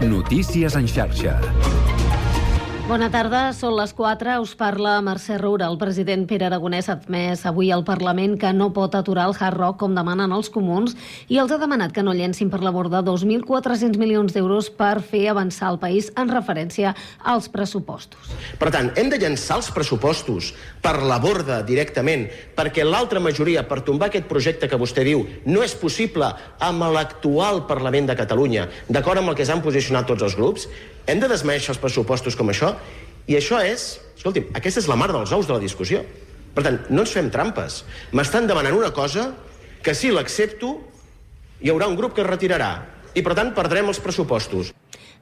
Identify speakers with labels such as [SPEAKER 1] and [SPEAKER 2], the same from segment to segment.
[SPEAKER 1] Notícies en xarxa.
[SPEAKER 2] Bona tarda, són les 4. Us parla Mercè Roura. El president Pere Aragonès ha admès avui al Parlament que no pot aturar el Hard Rock com demanen els comuns i els ha demanat que no llencin per la borda 2.400 milions d'euros per fer avançar el país en referència als pressupostos.
[SPEAKER 3] Per tant, hem de llançar els pressupostos per la borda directament perquè l'altra majoria per tombar aquest projecte que vostè diu no és possible amb l'actual Parlament de Catalunya, d'acord amb el que s'han posicionat tots els grups, hem de desmeixar els pressupostos com això? I això és, escolti'm, aquesta és la mar dels ous de la discussió. Per tant, no ens fem trampes. M'estan demanant una cosa que si l'accepto hi haurà un grup que es retirarà i, per tant, perdrem els pressupostos.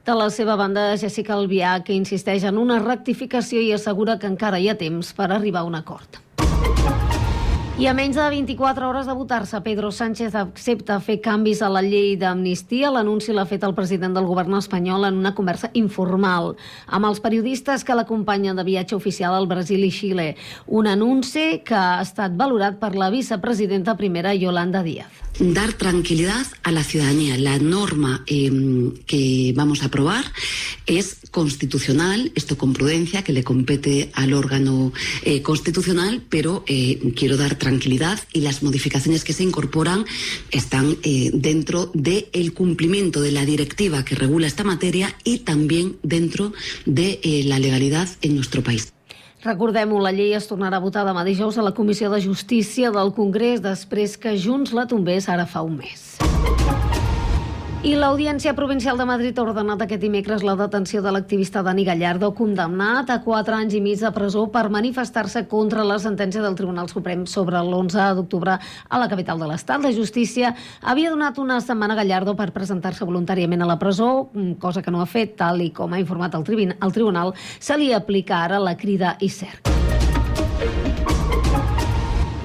[SPEAKER 2] De la seva banda, Jessica Albià, que insisteix en una rectificació i assegura que encara hi ha temps per arribar a un acord. I a menys de 24 hores de votar-se, Pedro Sánchez accepta fer canvis a la llei d'amnistia. L'anunci l'ha fet el president del govern espanyol en una conversa informal amb els periodistes que l'acompanyen de viatge oficial al Brasil i Xile. Un anunci que ha estat valorat per la vicepresidenta primera Yolanda Díaz
[SPEAKER 4] dar tranquilidad a la ciudadanía. La norma eh, que vamos a aprobar es constitucional, esto con prudencia, que le compete al órgano eh, constitucional, pero eh, quiero dar tranquilidad y las modificaciones que se incorporan están eh, dentro del el cumplimiento de la directiva que regula esta materia y también dentro de eh, la legalidad en nuestro país.
[SPEAKER 2] Recordem-ho, la llei es tornarà a votar demà dijous a la Comissió de Justícia del Congrés després que Junts la tombés ara fa un mes. I l'Audiència Provincial de Madrid ha ordenat aquest dimecres la detenció de l'activista Dani Gallardo, condemnat a 4 anys i mig de presó per manifestar-se contra la sentència del Tribunal Suprem sobre l'11 d'octubre a la capital de l'Estat. La justícia havia donat una setmana a Gallardo per presentar-se voluntàriament a la presó, cosa que no ha fet, tal i com ha informat el, el tribunal, se li aplica ara la crida i cerc.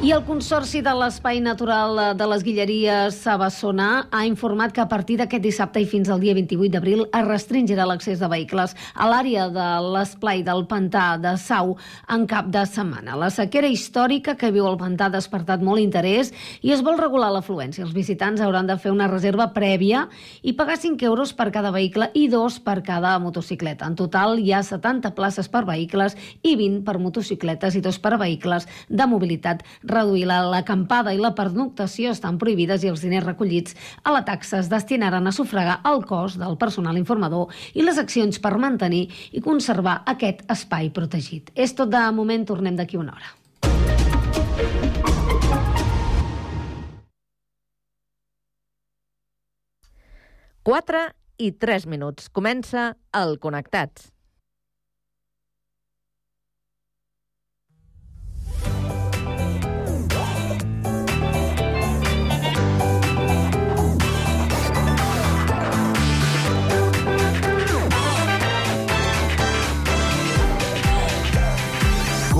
[SPEAKER 2] I el Consorci de l'Espai Natural de les Guilleries Sabassona ha informat que a partir d'aquest dissabte i fins al dia 28 d'abril es restringirà l'accés de vehicles a l'àrea de l'esplai del Pantà de Sau en cap de setmana. La sequera històrica que viu el Pantà ha despertat molt interès i es vol regular l'afluència. Els visitants hauran de fer una reserva prèvia i pagar 5 euros per cada vehicle i 2 per cada motocicleta. En total hi ha 70 places per vehicles i 20 per motocicletes i 2 per vehicles de mobilitat reduir l'acampada i la pernoctació estan prohibides i els diners recollits a la taxa es destinaran a sufragar el cost del personal informador i les accions per mantenir i conservar aquest espai protegit. És tot de moment, tornem d'aquí una hora.
[SPEAKER 5] Quatre i tres minuts. Comença el Connectats.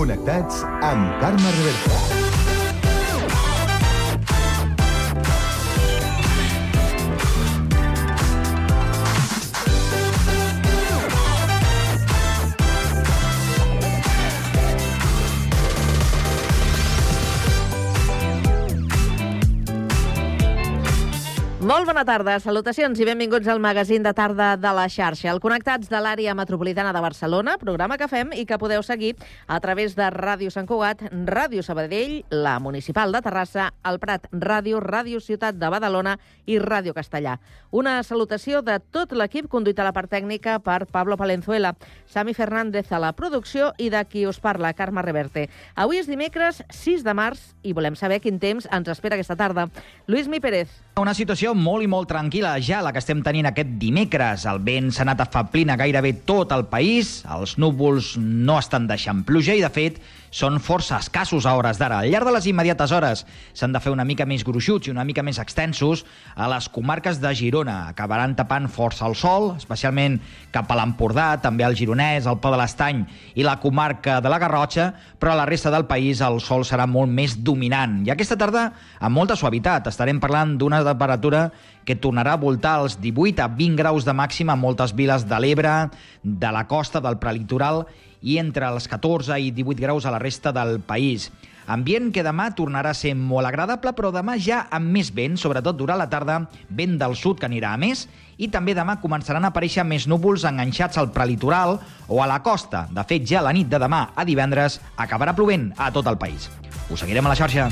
[SPEAKER 6] Connectats amb Carme Reversa.
[SPEAKER 5] Molt bona tarda, salutacions i benvinguts al magazín de tarda de la xarxa. El Connectats de l'àrea metropolitana de Barcelona, programa que fem i que podeu seguir a través de Ràdio Sant Cugat, Ràdio Sabadell, la Municipal de Terrassa, el Prat Ràdio, Ràdio Ciutat de Badalona i Ràdio Castellà. Una salutació de tot l'equip conduït a la part tècnica per Pablo Palenzuela, Sami Fernández a la producció i de qui us parla, Carme Reverte. Avui és dimecres 6 de març i volem saber quin temps ens espera aquesta tarda. Lluís Mi Pérez.
[SPEAKER 7] Una situació molt i molt tranquil·la ja la que estem tenint aquest dimecres. El vent s'ha anat afeblint a gairebé tot el país, els núvols no estan deixant pluja i, de fet, són força escassos a hores d'ara. Al llarg de les immediates hores s'han de fer una mica més gruixuts i una mica més extensos a les comarques de Girona. Acabaran tapant força el sol, especialment cap a l'Empordà, també al Gironès, al Pla de l'Estany i la comarca de la Garrotxa, però a la resta del país el sol serà molt més dominant. I aquesta tarda, amb molta suavitat, estarem parlant d'una temperatura que tornarà a voltar els 18 a 20 graus de màxima a moltes viles de l'Ebre, de la costa, del prelitoral i entre els 14 i 18 graus a la resta del país. Ambient que demà tornarà a ser molt agradable, però demà ja amb més vent, sobretot durant la tarda, vent del sud que anirà a més, i també demà començaran a aparèixer més núvols enganxats al prelitoral o a la costa. De fet, ja la nit de demà a divendres acabarà plovent a tot el país. Us seguirem a la xarxa.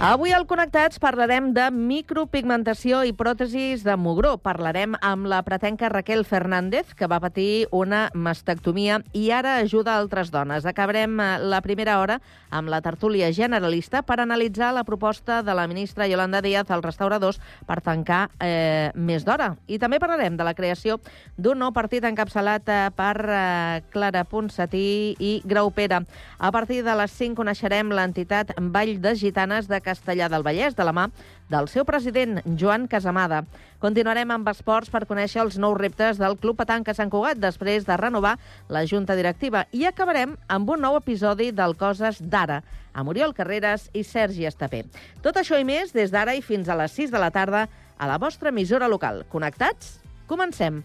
[SPEAKER 5] Avui al Connectats parlarem de micropigmentació i pròtesis de mugró. Parlarem amb la pretenca Raquel Fernández, que va patir una mastectomia i ara ajuda altres dones. Acabarem eh, la primera hora amb la tertúlia generalista per analitzar la proposta de la ministra Yolanda Díaz als restauradors per tancar eh, més d'hora. I també parlarem de la creació d'un nou partit encapçalat eh, per eh, Clara Ponsatí i Graupera. A partir de les 5 coneixerem l'entitat Vall de Gitanes de Castellà del Vallès, de la mà del seu president, Joan Casamada. Continuarem amb esports per conèixer els nous reptes del Club Petanca Sant Cugat després de renovar la Junta Directiva. I acabarem amb un nou episodi del Coses d'Ara, amb Oriol Carreras i Sergi Estapé. Tot això i més des d'ara i fins a les 6 de la tarda a la vostra emissora local. Connectats? Comencem.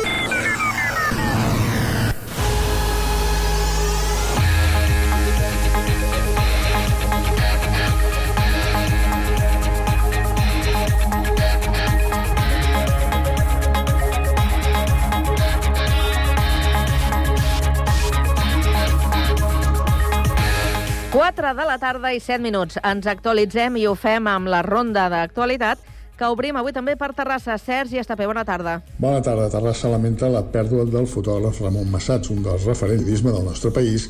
[SPEAKER 5] Quatre de la tarda i 7 minuts. Ens actualitzem i ho fem amb la ronda d'actualitat que obrim avui també per Terrassa. Sergi Estapé, bona tarda.
[SPEAKER 8] Bona tarda. Terrassa lamenta la pèrdua del fotògraf Ramon Massats, un dels referentisme del nostre país,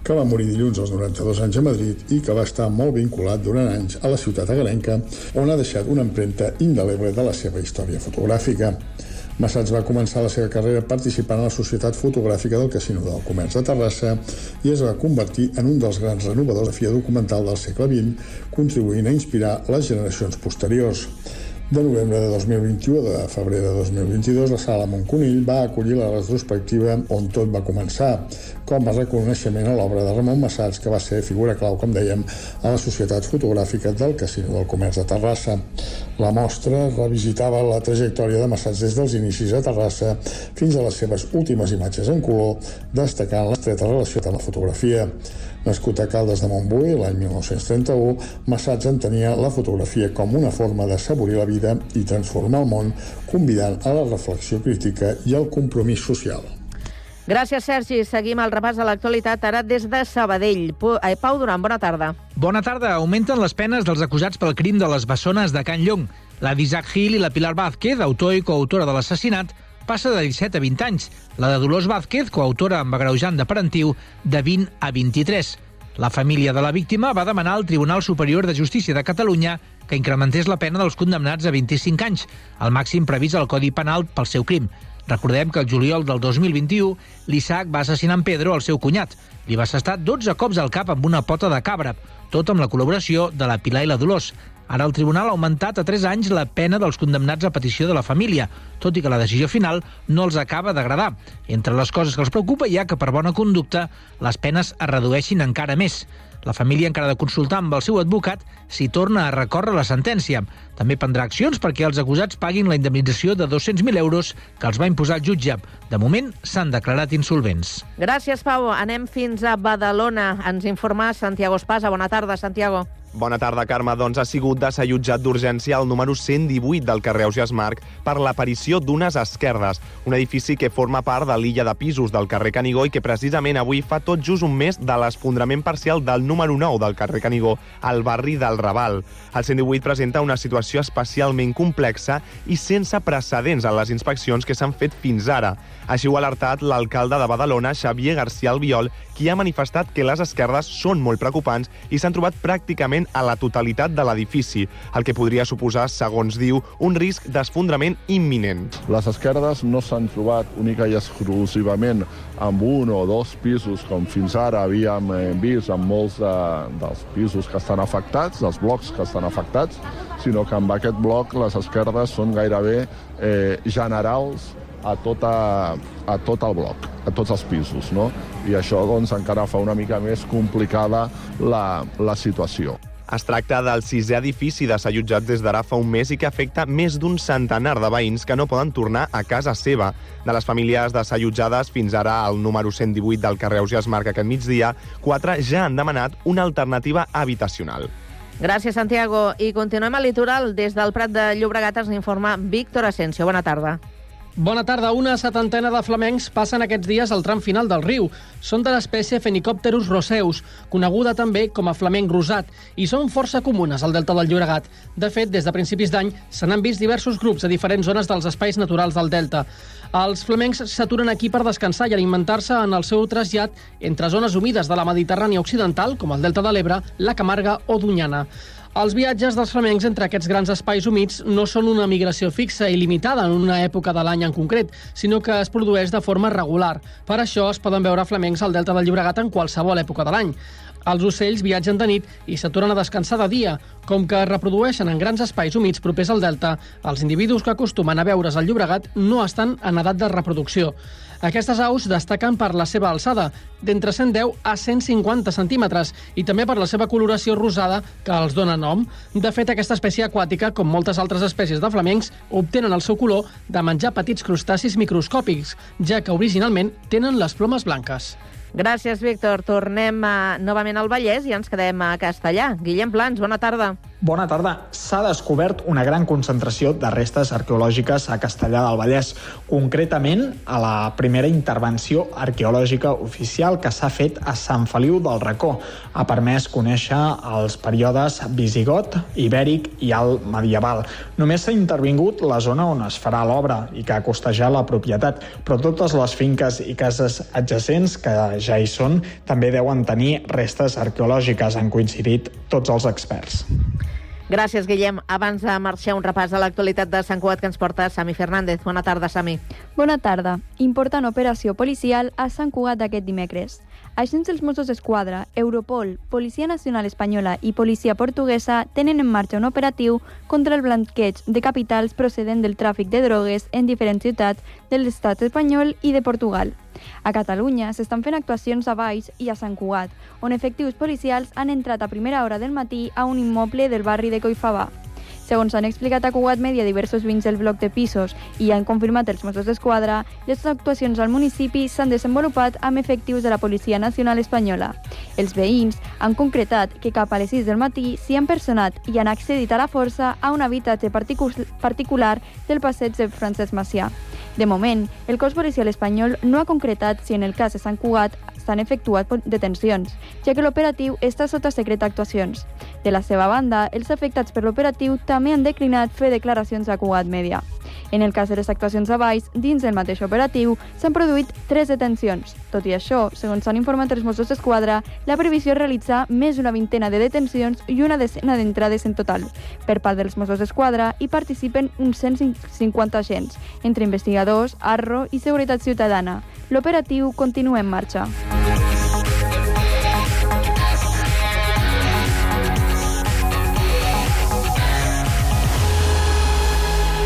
[SPEAKER 8] que va morir dilluns als 92 anys a Madrid i que va estar molt vinculat durant anys a la ciutat agarenca, on ha deixat una empremta indeleble de la seva història fotogràfica. Massats va començar la seva carrera participant a la Societat Fotogràfica del Casino del Comerç de Terrassa i es va convertir en un dels grans renovadors de fia documental del segle XX, contribuint a inspirar les generacions posteriors. De novembre de 2021 a febrer de 2022, la sala Montconill va acollir la retrospectiva On tot va començar, com a reconeixement a l'obra de Ramon Massats, que va ser figura clau, com dèiem, a la Societat Fotogràfica del Casino del Comerç de Terrassa. La mostra revisitava la trajectòria de Massats des dels inicis a Terrassa fins a les seves últimes imatges en color, destacant l'estreta relació amb la fotografia. Nascut a Caldes de Montbui l'any 1931, Massats entenia la fotografia com una forma de saborir la vida i transformar el món, convidant a la reflexió crítica i al compromís social.
[SPEAKER 5] Gràcies, Sergi. Seguim el repàs de l'actualitat ara des de Sabadell. eh, Pau Duran, bona tarda.
[SPEAKER 9] Bona tarda. Augmenten les penes dels acusats pel crim de les bessones de Can Llong. La d'Isaac Gil i la Pilar Vázquez, autor i coautora de l'assassinat, passa de 17 a 20 anys. La de Dolors Vázquez, coautora amb agreujant de parentiu, de 20 a 23. La família de la víctima va demanar al Tribunal Superior de Justícia de Catalunya que incrementés la pena dels condemnats a 25 anys, el màxim previst al Codi Penal pel seu crim. Recordem que el juliol del 2021 l'Isaac va assassinar en Pedro, el seu cunyat. Li va assestar 12 cops al cap amb una pota de cabra, tot amb la col·laboració de la Pilar i la Dolors. Ara el tribunal ha augmentat a 3 anys la pena dels condemnats a petició de la família, tot i que la decisió final no els acaba d'agradar. Entre les coses que els preocupa hi ha que per bona conducta les penes es redueixin encara més. La família encara ha de consultar amb el seu advocat si torna a recórrer la sentència. També prendrà accions perquè els acusats paguin la indemnització de 200.000 euros que els va imposar el jutge. De moment s'han declarat insolvents.
[SPEAKER 5] Gràcies, Pau. Anem fins a Badalona. Ens informa Santiago Espasa. Bona tarda, Santiago.
[SPEAKER 10] Bona tarda, Carme. Doncs ha sigut desallotjat d'urgència el número 118 del carrer Ausias Marc per l'aparició d'unes esquerdes, un edifici que forma part de l'illa de pisos del carrer Canigó i que precisament avui fa tot just un mes de l'esfondrament parcial del número 9 del carrer Canigó al barri del Raval. El 118 presenta una situació especialment complexa i sense precedents en les inspeccions que s'han fet fins ara. Així ho ha alertat l'alcalde de Badalona, Xavier García Albiol, qui ha manifestat que les esquerdes són molt preocupants i s'han trobat pràcticament a la totalitat de l'edifici, el que podria suposar, segons diu, un risc d'esfondrament imminent.
[SPEAKER 11] Les esquerdes no s'han trobat única i exclusivament amb un o dos pisos, com fins ara havíem eh, vist amb molts de, dels pisos que estan afectats, dels blocs que estan afectats, sinó que amb aquest bloc les esquerdes són gairebé eh, generals a, tota, a tot el bloc, a tots els pisos, no? I això doncs, encara fa una mica més complicada la, la situació.
[SPEAKER 10] Es tracta del sisè edifici desallotjat des d'ara fa un mes i que afecta més d'un centenar de veïns que no poden tornar a casa seva. De les famílies desallotjades fins ara al número 118 del carrer Ausias Marc aquest migdia, quatre ja han demanat una alternativa habitacional.
[SPEAKER 5] Gràcies, Santiago. I continuem al litoral. Des del Prat de Llobregat ens informa Víctor Asensio. Bona tarda.
[SPEAKER 12] Bona tarda. Una setantena de flamencs passen aquests dies al tram final del riu. Són de l'espècie Phenicopterus roseus, coneguda també com a flamenc rosat, i són força comunes al delta del Llobregat. De fet, des de principis d'any se n'han vist diversos grups a diferents zones dels espais naturals del delta. Els flamencs s'aturen aquí per descansar i alimentar-se en el seu trasllat entre zones humides de la Mediterrània occidental, com el delta de l'Ebre, la Camarga o Dunyana. Els viatges dels flamencs entre aquests grans espais humits no són una migració fixa i limitada en una època de l'any en concret, sinó que es produeix de forma regular. Per això es poden veure flamencs al Delta del Llobregat en qualsevol època de l'any. Els ocells viatgen de nit i s'aturen a descansar de dia. Com que es reprodueixen en grans espais humits propers al delta, els individus que acostumen a veure's al Llobregat no estan en edat de reproducció. Aquestes aus destaquen per la seva alçada, d'entre 110 a 150 centímetres, i també per la seva coloració rosada que els dona nom. De fet, aquesta espècie aquàtica, com moltes altres espècies de flamencs, obtenen el seu color de menjar petits crustacis microscòpics, ja que originalment tenen les plomes blanques.
[SPEAKER 5] Gràcies, Víctor. Tornem a, novament al Vallès i ens quedem a Castellà. Guillem Plans, bona tarda.
[SPEAKER 13] Bona tarda. S'ha descobert una gran concentració de restes arqueològiques a Castellà del Vallès, concretament a la primera intervenció arqueològica oficial que s'ha fet a Sant Feliu del Racó. Ha permès conèixer els períodes visigot, ibèric i alt medieval. Només s'ha intervingut la zona on es farà l'obra i que ha costejat la propietat, però totes les finques i cases adjacents que ja hi són també deuen tenir restes arqueològiques, han coincidit tots els experts.
[SPEAKER 5] Gràcies, Guillem. Abans de marxar, un repàs de l'actualitat de Sant Cugat que ens porta Sami Fernández. Bona tarda, Sami.
[SPEAKER 14] Bona tarda. Important operació policial a Sant Cugat d'aquest dimecres. Agents dels Mossos d'Esquadra, Europol, Policia Nacional Espanyola i Policia Portuguesa tenen en marxa un operatiu contra el blanqueig de capitals procedent del tràfic de drogues en diferents ciutats de l'estat espanyol i de Portugal. A Catalunya s'estan fent actuacions a Baix i a Sant Cugat, on efectius policials han entrat a primera hora del matí a un immoble del barri de Coifabà. Segons han explicat a Cugat Media diversos veïns del bloc de pisos i han confirmat els Mossos d'Esquadra, les actuacions al municipi s'han desenvolupat amb efectius de la Policia Nacional Espanyola. Els veïns han concretat que cap a les 6 del matí s'hi han personat i han accedit a la força a un habitatge particu particular del passeig de Francesc Macià. De moment, el cos policial espanyol no ha concretat si en el cas de Sant Cugat s'han efectuat detencions, ja que l'operatiu està sota secret d'actuacions. De la seva banda, els afectats per l'operatiu també han declinat fer declaracions a Cugat Media. En el cas de les actuacions a Baix, dins del mateix operatiu, s'han produït tres detencions. Tot i això, segons s'han informat els Mossos d'Esquadra, la previsió és realitzar més d'una vintena de detencions i una decena d'entrades en total. Per part dels Mossos d'Esquadra hi participen uns 150 agents, entre investigadors, Arro i Seguretat Ciutadana. L'operatiu continua en marxa.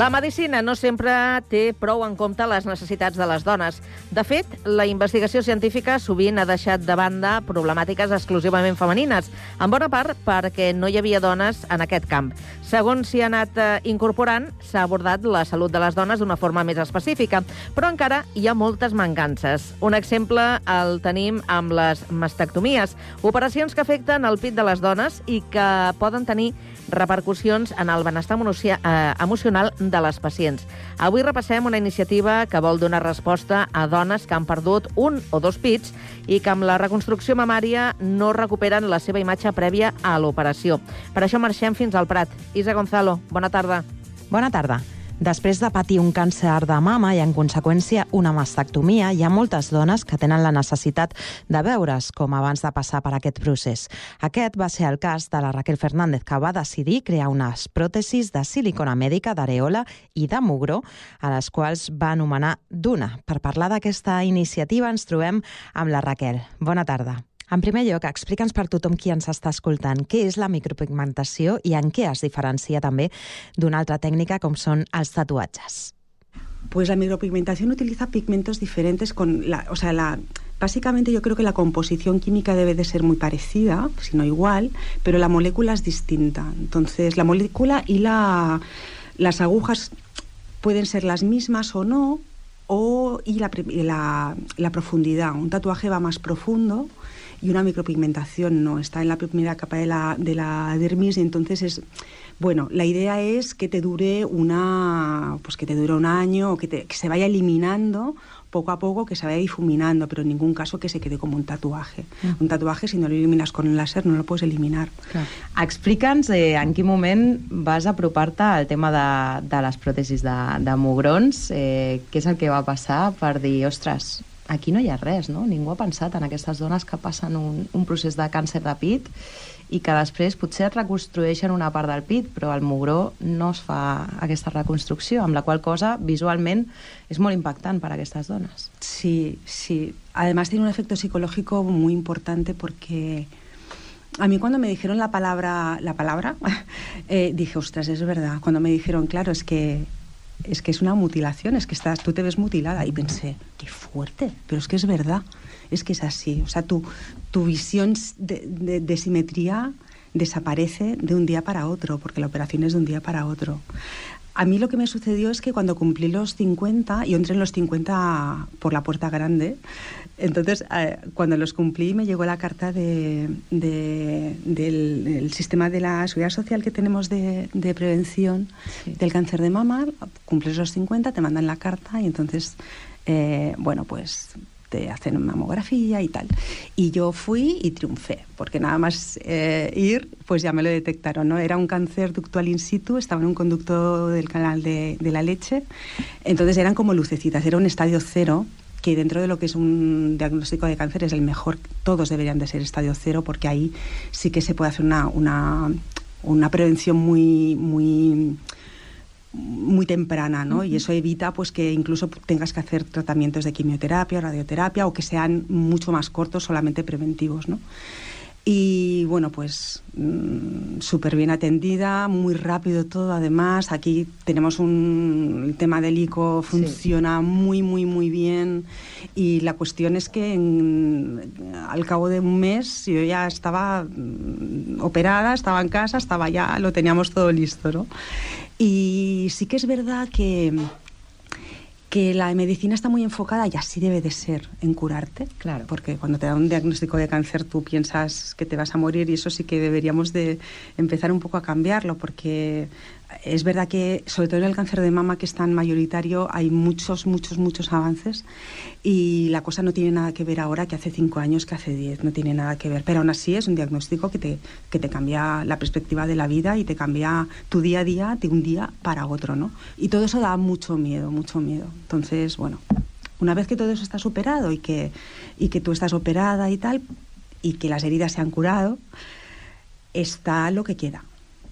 [SPEAKER 5] La medicina no sempre té prou en compte les necessitats de les dones. De fet, la investigació científica sovint ha deixat de banda problemàtiques exclusivament femenines, en bona part perquè no hi havia dones en aquest camp. Segons s'hi ha anat eh, incorporant, s'ha abordat la salut de les dones d'una forma més específica, però encara hi ha moltes mancances. Un exemple el tenim amb les mastectomies, operacions que afecten el pit de les dones i que poden tenir repercussions en el benestar eh, emocional de les pacients. Avui repassem una iniciativa que vol donar resposta a dones que han perdut un o dos pits i que amb la reconstrucció mamària no recuperen la seva imatge prèvia a l'operació. Per això marxem fins al Prat. Isa Gonzalo, bona tarda.
[SPEAKER 15] Bona tarda. Després de patir un càncer de mama i, en conseqüència, una mastectomia, hi ha moltes dones que tenen la necessitat de veure's com abans de passar per aquest procés. Aquest va ser el cas de la Raquel Fernández, que va decidir crear unes pròtesis de silicona mèdica d'areola i de mugró, a les quals va anomenar Duna. Per parlar d'aquesta iniciativa ens trobem amb la Raquel. Bona tarda. En primer lloc, explica'ns per tothom qui ens està escoltant què la micropigmentació i en què es diferencia també d'una altra tècnica com són els tatuatges.
[SPEAKER 16] Pues la micropigmentación utiliza pigmentos diferentes con la, o sea, básicamente yo creo que la composición química debe de ser muy parecida, si no igual, pero la molécula es distinta. Entonces, la molécula y la las agujas pueden ser las mismas o no, o y la profundidad. Un tatuaje va más profundo y una micropigmentación no, está en la primera capa de la, de la dermis y entonces es, bueno, la idea es que te dure una, pues que te dure un año o que, te, que se vaya eliminando poco a poco, que se vaya difuminando, pero en ningún caso que se quede como un tatuaje. Un tatuaje, si no lo eliminas con un láser, no lo puedes eliminar.
[SPEAKER 15] Explica'ns eh, en quin moment vas apropar-te al tema de, de les pròtesis de, de mugrons, eh, què és el que va passar per dir, ostres, aquí no hi ha res, no? Ningú ha pensat en aquestes dones que passen un, un procés de càncer de pit i que després potser et reconstrueixen una part del pit, però al mugró no es fa aquesta reconstrucció, amb la qual cosa visualment és molt impactant per a aquestes dones.
[SPEAKER 16] Sí, sí. Además tiene un efecto psicológico muy importante porque a mí cuando me dijeron la palabra, la palabra, eh, dije, ostras, es verdad. Cuando me dijeron, claro, es que es que es una mutilación, es que estás, tú te ves mutilada. Y pensé, qué fuerte, pero es que es verdad, es que es así. O sea, tu, tu visión de, de, simetría desaparece de un día para otro, porque la operación es de un día para otro. A mí lo que me sucedió es que cuando cumplí los 50, yo entré en los 50 por la puerta grande, entonces eh, cuando los cumplí me llegó la carta de, de- del, del sistema de la seguridad social que tenemos de, de prevención del cáncer de mama, cumples los 50, te mandan la carta y entonces, eh, bueno, pues te hacen mamografía y tal. Y yo fui y triunfé, porque nada más eh, ir, pues ya me lo detectaron, ¿no? Era un cáncer ductual in situ, estaba en un conducto del canal de, de la leche, entonces eran como lucecitas, era un estadio cero, que dentro de lo que es un diagnóstico de cáncer es el mejor, todos deberían de ser estadio cero, porque ahí sí que se puede hacer una, una, una prevención muy, muy muy temprana, ¿no? Y eso evita pues que incluso tengas que hacer tratamientos de quimioterapia, radioterapia o que sean mucho más cortos, solamente preventivos, ¿no? Y bueno, pues mm, súper bien atendida, muy rápido todo además. Aquí tenemos un el tema del ICO, funciona muy, muy, muy bien. Y la cuestión es que en- al cabo de un mes yo ya estaba mm, operada, estaba en casa, estaba ya, lo teníamos todo listo, ¿no? Y sí que es verdad que, que la medicina está muy enfocada y así debe de ser en curarte. Claro. Porque cuando te dan un diagnóstico de cáncer tú piensas que te vas a morir y eso sí que deberíamos de empezar un poco a cambiarlo porque es verdad que, sobre todo en el cáncer de mama, que es tan mayoritario, hay muchos, muchos, muchos avances y la cosa no tiene nada que ver ahora que hace cinco años, que hace diez, no tiene nada que ver. Pero aún así es un diagnóstico que te, que te cambia la perspectiva de la vida y te cambia tu día a día de un día para otro, ¿no? Y todo eso da mucho miedo, mucho miedo. Entonces, bueno, una vez que todo eso está superado y que, y que tú estás operada y tal, y que las heridas se han curado, está lo que queda.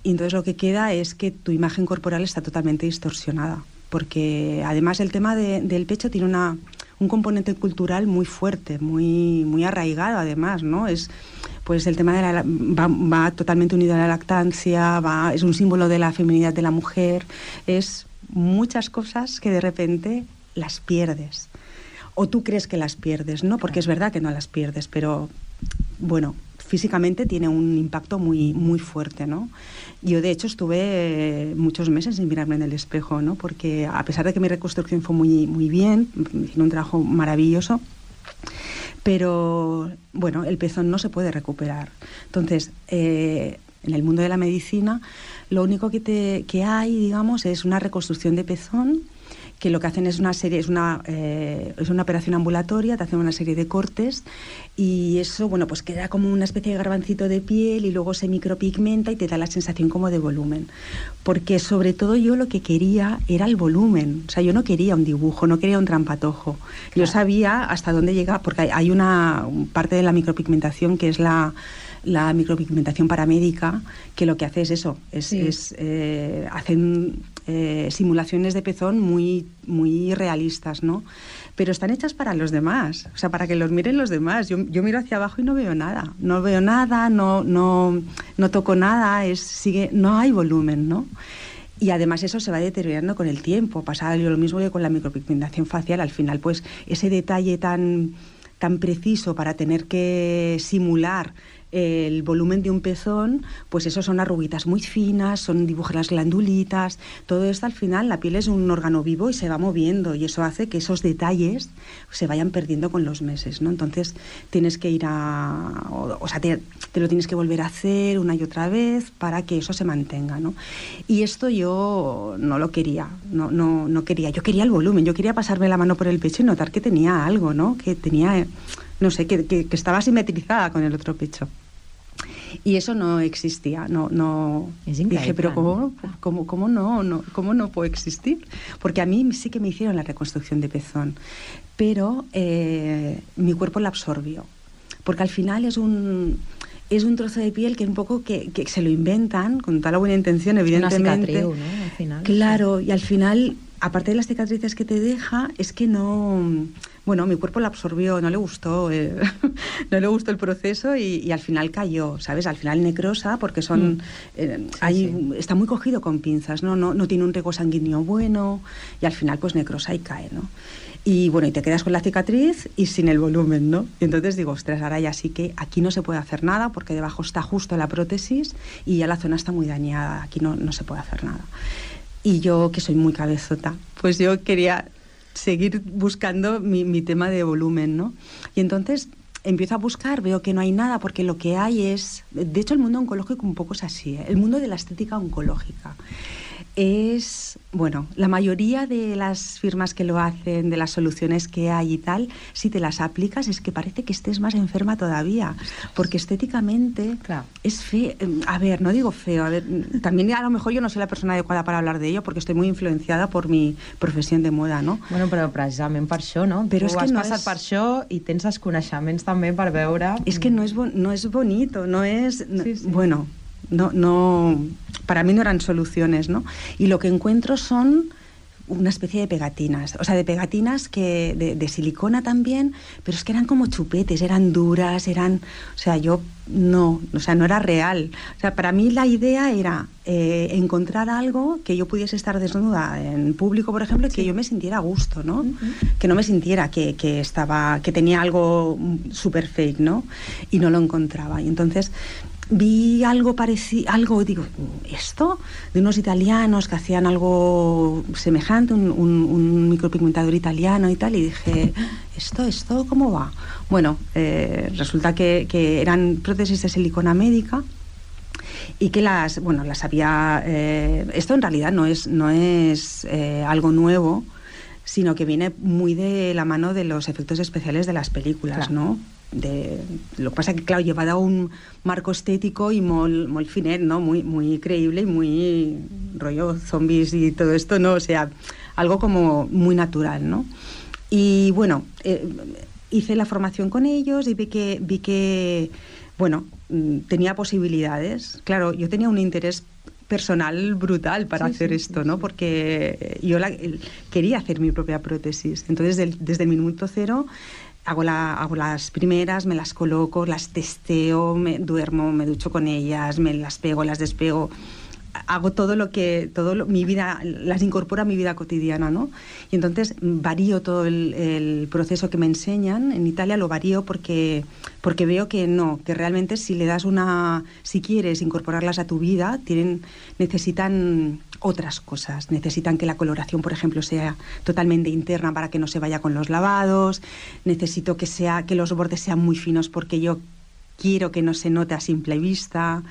[SPEAKER 16] Y entonces lo que queda es que tu imagen corporal está totalmente distorsionada, porque además el tema de- del pecho tiene una, un componente cultural muy fuerte, muy, muy arraigado además, ¿no? Es, pues el tema de la, va, va totalmente unido a la lactancia, va, es un símbolo de la feminidad de la mujer, es muchas cosas que de repente las pierdes. O tú crees que las pierdes, ¿no? Porque es verdad que no las pierdes, pero bueno, físicamente tiene un impacto muy, muy fuerte, ¿no? Yo, de hecho, estuve eh, muchos meses sin mirarme en el espejo, ¿no? Porque a pesar de que mi reconstrucción fue muy, muy bien, hicieron un trabajo maravilloso, pero, bueno, el pezón no se puede recuperar. Entonces, eh, en el mundo de la medicina, lo único que, te, que hay, digamos, es una reconstrucción de pezón que lo que hacen es una serie, es una, eh, es una operación ambulatoria, te hacen una serie de cortes y eso, bueno, pues queda como una especie de garbancito de piel y luego se micropigmenta y te da la sensación como de volumen. Porque sobre todo yo lo que quería era el volumen, o sea, yo no quería un dibujo, no quería un trampatojo. Yo sabía hasta dónde llega, porque hay, hay una parte de la micropigmentación que es la la micropigmentación paramédica, que lo que hace es eso, es,
[SPEAKER 15] Sí.
[SPEAKER 16] es, eh, hacen eh, simulaciones de pezón muy, muy realistas, ¿no? Pero están hechas para los demás, o sea, para que los miren los demás. Yo, yo miro hacia abajo y no veo nada, no veo nada, no, no, no toco nada, es, sigue, no hay volumen, ¿no? Y además eso se va deteriorando con el tiempo. Pasa lo mismo que con la micropigmentación facial. Al final, pues ese detalle tan, tan preciso para tener que simular el volumen de un pezón, pues eso son arruguitas muy finas, son dibujos las glandulitas, todo esto al final la piel es un órgano vivo y se va moviendo y eso hace que esos detalles se vayan perdiendo con los meses, ¿no? Entonces tienes que ir a, o, sea, te, lo tienes que volver a hacer una y otra vez para que eso se mantenga, ¿no? Y esto yo no lo quería, no, no, no quería, yo quería el volumen, yo quería pasarme la mano por el pecho y notar que tenía algo, ¿no? Que tenía, no sé, que, que, que estaba simetrizada con el otro pecho. Y eso no existía, no, no dije, pero ¿cómo, cómo, cómo no, no, ¿cómo no puede existir? Porque a mí sí que me hicieron la reconstrucción de pezón, pero eh, mi cuerpo la absorbió, porque al final es un es un trozo de piel que un poco que, que se lo inventan con toda la buena intención, evidentemente.
[SPEAKER 15] cicatriu, no? Al final,
[SPEAKER 16] Claro, y al final, aparte de las cicatrices que te deja, es que no, bueno, mi cuerpo la absorbió, no le gustó, eh, no le gustó el proceso y, y al final cayó, ¿sabes? Al final necrosa porque son,
[SPEAKER 15] Mm.
[SPEAKER 16] eh, hay- está muy cogido con pinzas, ¿no? ¿no? No tiene un riego sanguíneo bueno y al final pues necrosa y cae, ¿no? Y bueno, y te quedas con la cicatriz y sin el volumen, ¿no? Y entonces digo, ostras, ahora ya sí que aquí no se puede hacer nada porque debajo está justo la prótesis y ya la zona está muy dañada, aquí no, no se puede hacer nada. Y yo, que soy muy cabezota, pues yo quería seguir buscando mi, mi tema de volumen, ¿no? Y entonces empiezo a buscar, veo que no hay nada, porque lo que hay es... De hecho, el mundo oncológico un poco es así, ¿eh? el mundo de la estética oncológica. Es, bueno, la mayoría de las firmas que lo hacen, de las soluciones que hay y tal, si te las aplicas es que parece que estés más enferma todavía, porque estéticamente es feo. A ver, no digo feo, a ver, también a lo mejor yo no soy la persona adecuada para hablar de ello, porque estoy muy influenciada por mi profesión de moda, no?
[SPEAKER 15] Bueno, però precisament per això, no?
[SPEAKER 16] Però
[SPEAKER 15] tu
[SPEAKER 16] és que no
[SPEAKER 15] passat
[SPEAKER 16] és-
[SPEAKER 15] per això i tens els coneixements també per veure...
[SPEAKER 16] Es que no es, bon- no es bonito, no es... no- Bueno, no, no, para mí no eran soluciones, ¿no? Y lo que encuentro son una especie de pegatinas, o sea, de pegatinas que de, de silicona también, pero es que eran como chupetes, eran duras, eran, o sea, yo no, o sea, no era real. O sea, para mí la idea era eh, encontrar algo que yo pudiese estar desnuda en público, por ejemplo, y que yo me sintiera a gusto, ¿no? Que no me sintiera que, que estaba, que tenía algo super fake, ¿no? Y no lo encontraba. Y entonces vi algo parecido, algo, digo, ¿esto? De unos italianos que hacían algo semejante, un, un- un micropigmentador italiano y tal, y dije, ¿esto, esto cómo va? Bueno, eh, resulta que, que eran prótesis de silicona médica y que las, bueno, las había... eh, esto en realidad no es, no es eh, algo nuevo, sino que viene muy de la mano de los efectos especiales de las películas. ¿no? De, lo que pasa que, claro, llevada a un marco estético y muy, muy finet, ¿no? Muy, muy creíble y muy rollo zombies y todo esto, ¿no? O sea, algo como muy natural, ¿no? Y bueno, eh, hice la formación con ellos y vi que, vi que bueno, mm, tenía posibilidades. Claro, yo tenía un interés personal brutal para
[SPEAKER 15] Sí,
[SPEAKER 16] hacer
[SPEAKER 15] sí,
[SPEAKER 16] esto, ¿no? Porque yo la- quería hacer mi propia prótesis. Entonces, del- desde el minuto cero hago, la, hago las primeras, me las coloco, las testeo, me duermo, me ducho con ellas, me las pego, las despego. Hago todo lo que, todo lo- mi vida, las incorporo a mi vida cotidiana, ¿no? Y entonces varío todo el, el proceso que me enseñan. En Italia lo varío porque, porque veo que no, que realmente si le das una, si quieres incorporarlas a tu vida, tienen, necesitan otras cosas. Necesitan que la coloración, por ejemplo, sea totalmente interna para que no se vaya con los lavados. Necesito que sea, que los bordes sean muy finos porque yo quiero que no se note a simple vista.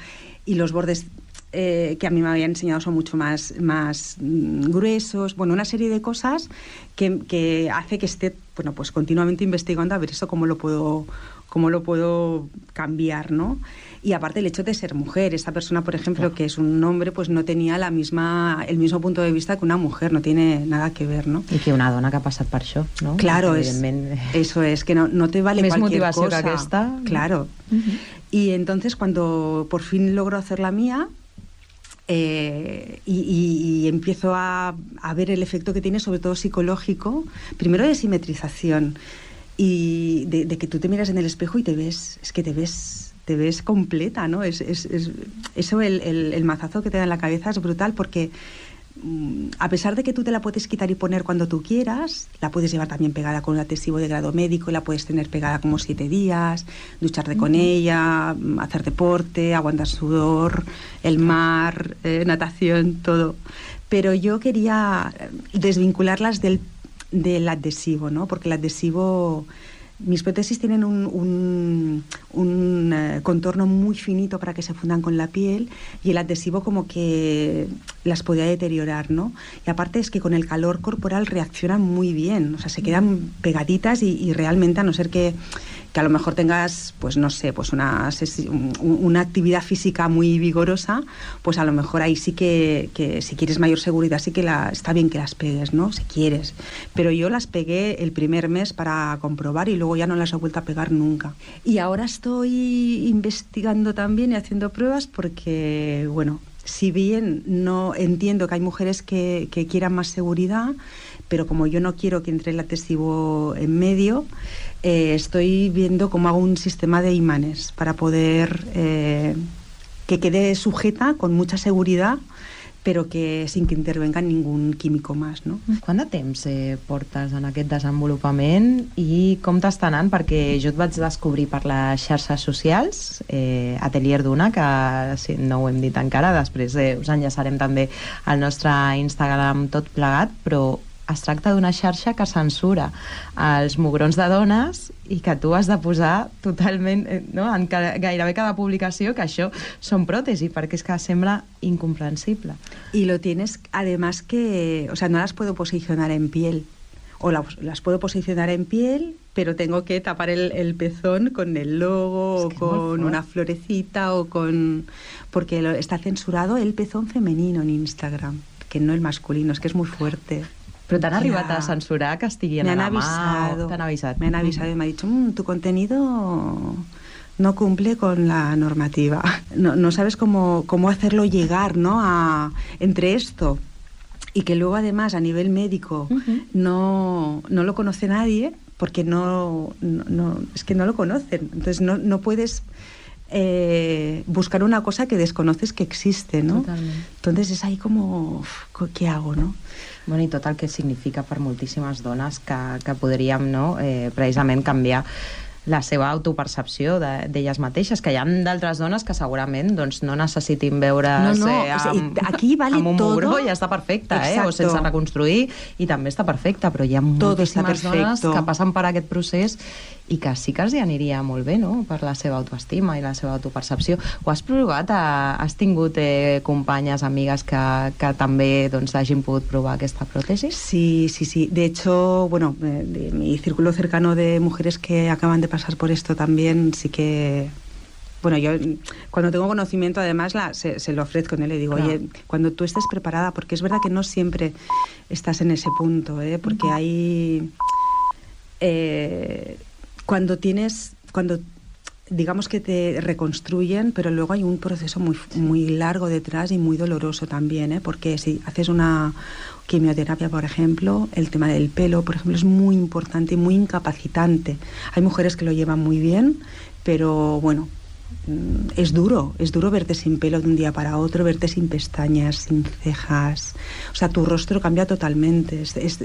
[SPEAKER 16] Y los bordes eh, que a mí me habían enseñado son mucho más, más mm, gruesos. Bueno, una serie de cosas que, que hace que esté bueno, pues continuamente investigando a ver eso cómo lo puedo cómo lo puedo cambiar, ¿no? Y aparte el hecho de ser mujer, esta persona, por ejemplo, que es un hombre, pues no tenía la misma, el mismo punto de vista que una mujer, no tiene nada que ver, ¿no?
[SPEAKER 15] I que una dona que ha passat per això, no?
[SPEAKER 16] Claro, es, eso es, que no, no te vale
[SPEAKER 15] Més
[SPEAKER 16] cualquier
[SPEAKER 15] motivació que
[SPEAKER 16] cosa.
[SPEAKER 15] aquesta.
[SPEAKER 16] Claro. Y entonces cuando por fin logro hacer la mía, eh, y, y- y empiezo a, a ver el efecto que tiene, sobre todo psicológico, primero de simetrización y de, de que tú te miras en el espejo y te ves, es que te ves, te ves completa, ¿no? Es, es- es- eso, el, el- el mazazo que te da en la cabeza es brutal porque mm, a pesar de que tú te la puedes quitar y poner cuando tú quieras, la puedes llevar también pegada con un adhesivo de grado médico, la puedes tener pegada como siete días, ducharte con ella, mm, hacer deporte, aguantar sudor, el mar, eh, natación, todo. Pero yo quería eh, desvincularlas del, del adhesivo, ¿no? Porque el adhesivo... Mis prótesis tienen un, un- un, eh, contorno muy finito para que se fundan con la piel y el adhesivo como que las podía deteriorar, ¿no? Y aparte es que con el calor corporal reaccionan muy bien, o sea, se quedan pegaditas y, y realmente a no ser que, que a lo mejor tengas, pues no sé, pues una, una actividad física muy vigorosa, pues a lo mejor ahí sí que, que si quieres mayor seguridad sí que la, está bien que las pegues, ¿no? Si quieres. Pero yo las pegué el primer mes para comprobar y luego ya no las he vuelto a pegar nunca. Y ahora estoy investigando también y haciendo pruebas porque, bueno, si bien no entiendo que hay mujeres que, que quieran más seguridad, pero como yo no quiero que entre el adhesivo en medio, eh, estoy viendo cómo hago un sistema de imanes para poder eh, que quede sujeta con mucha seguridad, pero que sin que intervenga ningún químico más, ¿no?
[SPEAKER 15] Quant de temps eh, portes en aquest desenvolupament i com t'està anant? Perquè jo et vaig descobrir per les xarxes socials, eh, Atelier d'Una, que si no ho hem dit encara, després eh, us enllaçarem també al nostre Instagram tot plegat, però es tracta d'una xarxa que censura els mugrons de dones i que tu has de posar totalment eh, no, en gairebé cada publicació que això són pròtesi, perquè és que sembla incomprensible.
[SPEAKER 16] Y lo tienes, además que, o sea, no las puedo posicionar en piel. O la- las puedo posicionar en piel, pero tengo que tapar el, el pezón con el logo o con una florecita o con... Porque lo- está censurado el pezón femenino en Instagram, que no el masculino, es que es muy fuerte.
[SPEAKER 15] Però t'han arribat a censurar que estiguin
[SPEAKER 16] Me
[SPEAKER 15] a
[SPEAKER 16] han
[SPEAKER 15] la mà?
[SPEAKER 16] avisado.
[SPEAKER 15] o T'han avisat?
[SPEAKER 16] Me han avisado y me ha dicho, "Mm, tu contenido no cumple con la normativa. No, no sabes cómo, cómo hacerlo llegar, ¿no? A, entre esto y que luego además a nivel médico no, no lo conoce nadie porque no, no, no- es que no lo conocen. Entonces no, no puedes eh, buscar una cosa que desconoces que existe, ¿no? Entonces es ahí como, ¿qué hago, no?
[SPEAKER 15] Bueno, i tot el que significa per moltíssimes dones que, que podríem no, eh, precisament canviar la seva autopercepció de- d'elles mateixes, que hi ha d'altres dones que segurament doncs, no necessitin veure's
[SPEAKER 16] No, no,
[SPEAKER 15] eh,
[SPEAKER 16] o sigui,
[SPEAKER 15] amb,
[SPEAKER 16] aquí vale
[SPEAKER 15] amb un
[SPEAKER 16] todo.
[SPEAKER 15] mugró i ja està perfecte, eh? o sense reconstruir, i també està perfecte, però hi ha
[SPEAKER 16] Todo
[SPEAKER 15] moltíssimes dones que passen per aquest procés i que sí que els hi aniria molt bé, no?, per la seva autoestima i la seva autopercepció. Ho has provat? Has tingut eh, companyes, amigues que, que també doncs, hagin pogut provar aquesta pròtesi?
[SPEAKER 16] Sí, sí, sí. De hecho, bueno, eh, de mi círculo cercano de mujeres que acaban de pasar por esto también, sí que. Bueno, yo cuando tengo conocimiento, además, la, se, se lo ofrezco, ¿no? Le digo,
[SPEAKER 15] Claro.
[SPEAKER 16] oye, cuando tú estés preparada, porque es verdad que no siempre estás en ese punto, ¿eh? Porque hay. eh, cuando tienes. Cuando digamos que te reconstruyen, pero luego hay un proceso muy, muy largo detrás y muy doloroso también, ¿eh? porque si haces una quimioterapia, por ejemplo, el tema del pelo, por ejemplo, es muy importante y muy incapacitante. Hay mujeres que lo llevan muy bien, pero bueno, es duro, es duro verte sin pelo de un día para otro, verte sin pestañas, sin cejas. O sea, tu rostro cambia totalmente. es- es-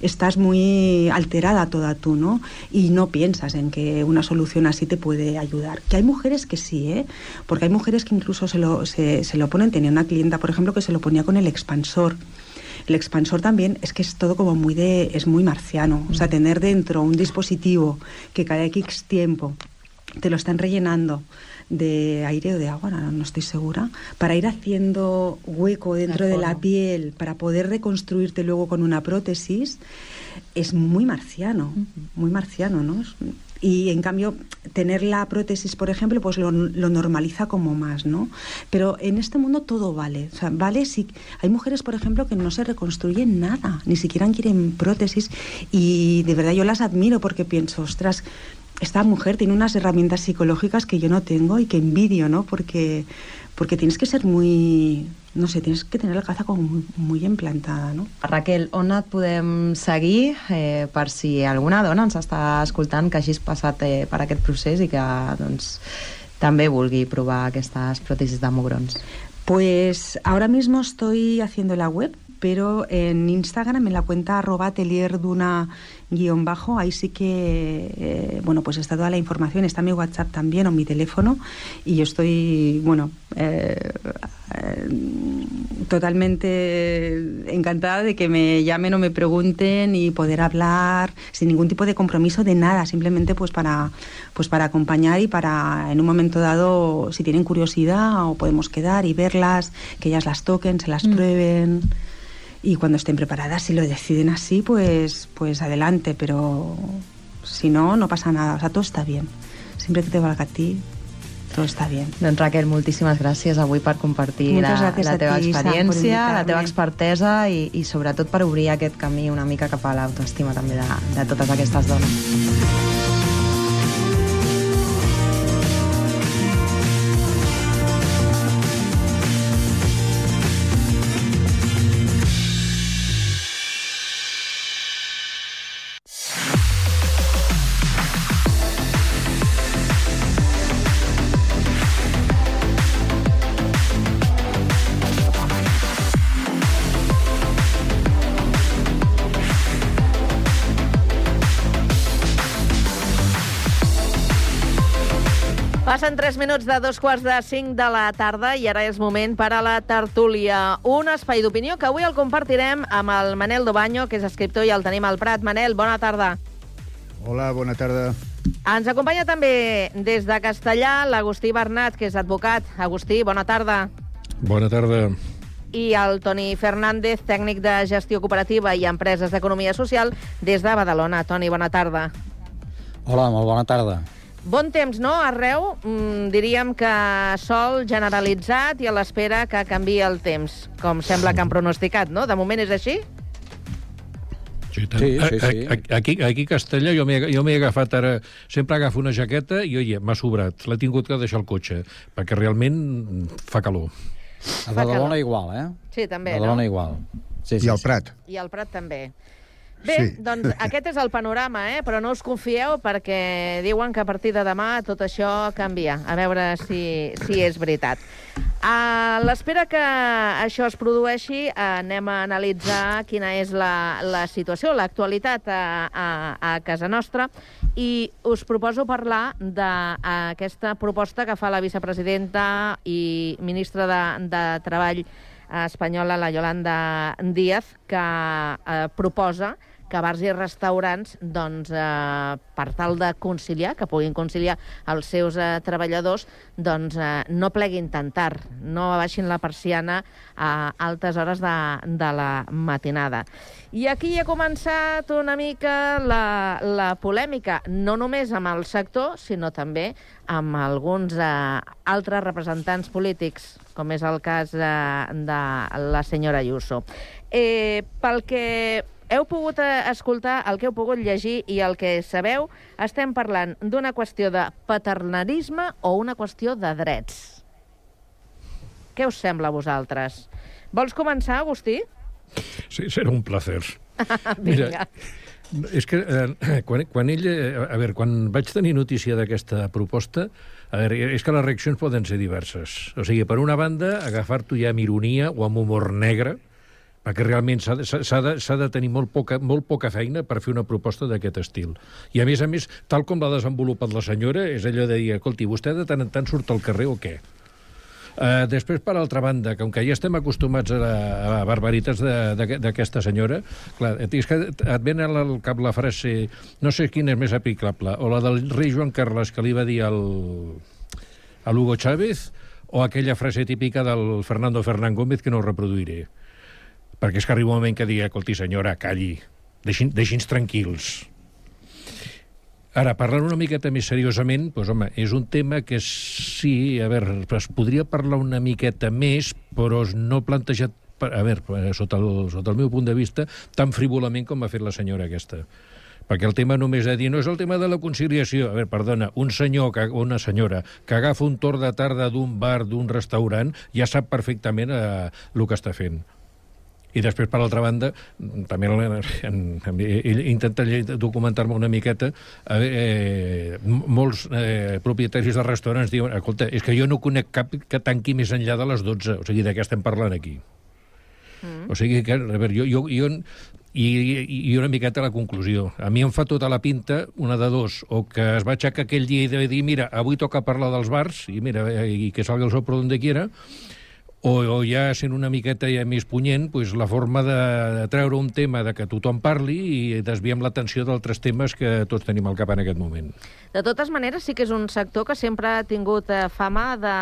[SPEAKER 16] estás muy alterada toda tú, ¿no? Y no piensas en que una solución así te puede ayudar. Que hay mujeres que sí, ¿eh? Porque hay mujeres que incluso se lo, se lo ponen. Tenía una clienta, por ejemplo, que se lo ponía con el expansor. El expansor también es que es todo como muy de, es muy marciano. O sea, tener dentro un dispositivo que cada X tiempo te lo están rellenando de aire o de agua, no, no estoy segura, para ir haciendo hueco dentro de la piel, para poder reconstruirte luego con una prótesis, es muy marciano, muy marciano, ¿no? Y en cambio, tener la prótesis, por ejemplo, pues lo, lo normaliza como más, ¿no? Pero en este mundo todo vale. O sea, vale si. Hay mujeres, por ejemplo, que no se reconstruyen nada, ni siquiera quieren prótesis. Y de verdad yo las admiro porque pienso, ostras, esta mujer tiene unas herramientas psicológicas que yo no tengo y que envidio, ¿no? Porque, porque tienes que ser muy. No sé, tienes que tener la cabeza muy, muy implantada, ¿no?
[SPEAKER 15] Raquel, on et podem seguir eh, per si alguna dona ens està escoltant que hagis passat eh, per aquest procés i que doncs, també vulgui provar aquestes pròtesis de mugrons?
[SPEAKER 16] Pues ahora mismo estoy haciendo la web, pero en Instagram, en la cuenta arroba guion bajo, ahí sí que, eh, bueno, pues está toda la información, está mi WhatsApp también o mi teléfono y yo estoy, bueno, eh, eh, totalmente encantada de que me llamen o me pregunten y poder hablar sin ningún tipo de compromiso de nada, simplemente pues para, pues para acompañar y para en un momento dado, si tienen curiosidad o podemos quedar y verlas, que ellas las toquen, se las prueben y cuando estén preparadas, si lo deciden así, pues, pues adelante, pero si no, no pasa nada, o sea, todo está bien. Siempre que te valga a ti, todo está bien.
[SPEAKER 15] Doncs Raquel, moltíssimes gràcies avui per compartir
[SPEAKER 16] Moltes
[SPEAKER 15] la, la teva
[SPEAKER 16] ti,
[SPEAKER 15] experiència, la teva expertesa i, i sobretot per obrir aquest camí una mica cap a l'autoestima també de, de totes aquestes dones.
[SPEAKER 5] 3 minuts de dos quarts de 5 de la tarda i ara és moment per a la tertúlia. Un espai d'opinió que avui el compartirem amb el Manel Dobanyo, que és escriptor i el tenim al Prat. Manel, bona tarda.
[SPEAKER 17] Hola, bona tarda.
[SPEAKER 5] Ens acompanya també des de Castellà l'Agustí Bernat, que és advocat. Agustí, bona tarda.
[SPEAKER 18] Bona tarda.
[SPEAKER 5] I el Toni Fernández, tècnic de gestió cooperativa i empreses d'economia social des de Badalona. Toni, bona tarda.
[SPEAKER 19] Hola, molt bona tarda.
[SPEAKER 5] Bon temps, no? Arreu, mm, diríem que sol generalitzat i a l'espera que canvi el temps, com sembla que han pronosticat, no? De moment és així?
[SPEAKER 18] Sí.
[SPEAKER 19] Sí, sí, sí.
[SPEAKER 18] Aquí, aquí a Castellà jo m'he agafat ara... Sempre agafo una jaqueta i, oye, m'ha sobrat. L'he tingut que deixar al cotxe, perquè realment fa calor.
[SPEAKER 19] A Badalona igual, eh?
[SPEAKER 5] Sí, també,
[SPEAKER 19] Badalona
[SPEAKER 5] no?
[SPEAKER 19] igual. Sí,
[SPEAKER 17] I al Prat.
[SPEAKER 5] I al Prat també. Bé,
[SPEAKER 17] Sí.
[SPEAKER 5] doncs aquest és el panorama, eh? però no us confieu perquè diuen que a partir de demà tot això canvia. A veure si, si és veritat. A l'espera que això es produeixi, anem a analitzar quina és la, la situació, l'actualitat a, a, a casa nostra i us proposo parlar d'aquesta proposta que fa la vicepresidenta i ministra de, de Treball espanyola, la Yolanda Díaz, que eh, proposa que bars i restaurants, doncs, eh, per tal de conciliar, que puguin conciliar els seus eh, treballadors, doncs eh, no pleguin tan tard, no abaixin la persiana a altes hores de, de la matinada. I aquí ha començat una mica la, la polèmica, no només amb el sector, sinó també amb alguns eh, altres representants polítics, com és el cas de, de la senyora Ayuso. Eh, pel que heu pogut eh, escoltar, el que heu pogut llegir i el que sabeu, estem parlant d'una qüestió de paternalisme o una qüestió de drets. Què us sembla a vosaltres? Vols començar, Agustí?
[SPEAKER 18] Sí, serà un placer.
[SPEAKER 5] Vinga.
[SPEAKER 18] És que eh, quan, quan ell... Eh, a veure, quan vaig tenir notícia d'aquesta proposta, a veure, és que les reaccions poden ser diverses. O sigui, per una banda, agafar-t'ho ja amb ironia o amb humor negre, perquè realment s'ha de, de, de tenir molt poca, molt poca feina per fer una proposta d'aquest estil. I, a més a més, tal com l'ha desenvolupat la senyora, és allò de dir, escolti, vostè de tant en tant surt al carrer o què? Uh, després, per altra banda, com que ja estem acostumats a, a barbaritats d'aquesta senyora, clar, és que et ven al cap la frase, no sé quina és més aplicable, o la del rei Joan Carles que li va dir al, a l'Hugo Chávez, o aquella frase típica del Fernando Fernán Gómez que no reproduiré. Perquè és que arriba un moment que digui, escolti, senyora, calli, deixin, deixi'ns tranquils. Ara, parlant una miqueta més seriosament, doncs, home, és un tema que sí, a veure, es podria parlar una miqueta més, però no plantejat, a veure, sota el, sota el meu punt de vista, tan frívolament com ha fet la senyora aquesta. Perquè el tema només de dir, no és el tema de la conciliació. A veure, perdona, un senyor, que, una senyora, que agafa un torn de tarda d'un bar, d'un restaurant, ja sap perfectament eh, el que està fent. I després, per altra banda, també he intentat documentar-me una miqueta. Eh, molts eh, propietaris de restaurants diuen escolta, és que jo no conec cap que tanqui més enllà de les 12. O sigui, de què estem parlant aquí? Mm. O sigui que, a veure, jo, jo, jo i, i una miqueta la conclusió. A mi em fa tota la pinta, una de dos, o que es va aixecar aquell dia i de dir, mira, avui toca parlar dels bars, i mira, i que salga el sol per donde quiera, o, o ja sent una miqueta ja més punyent, pues, la forma de, de treure un tema de que tothom parli i desviem l'atenció d'altres temes que tots tenim al cap en aquest moment.
[SPEAKER 5] De totes maneres, sí que és un sector que sempre ha tingut eh, fama de,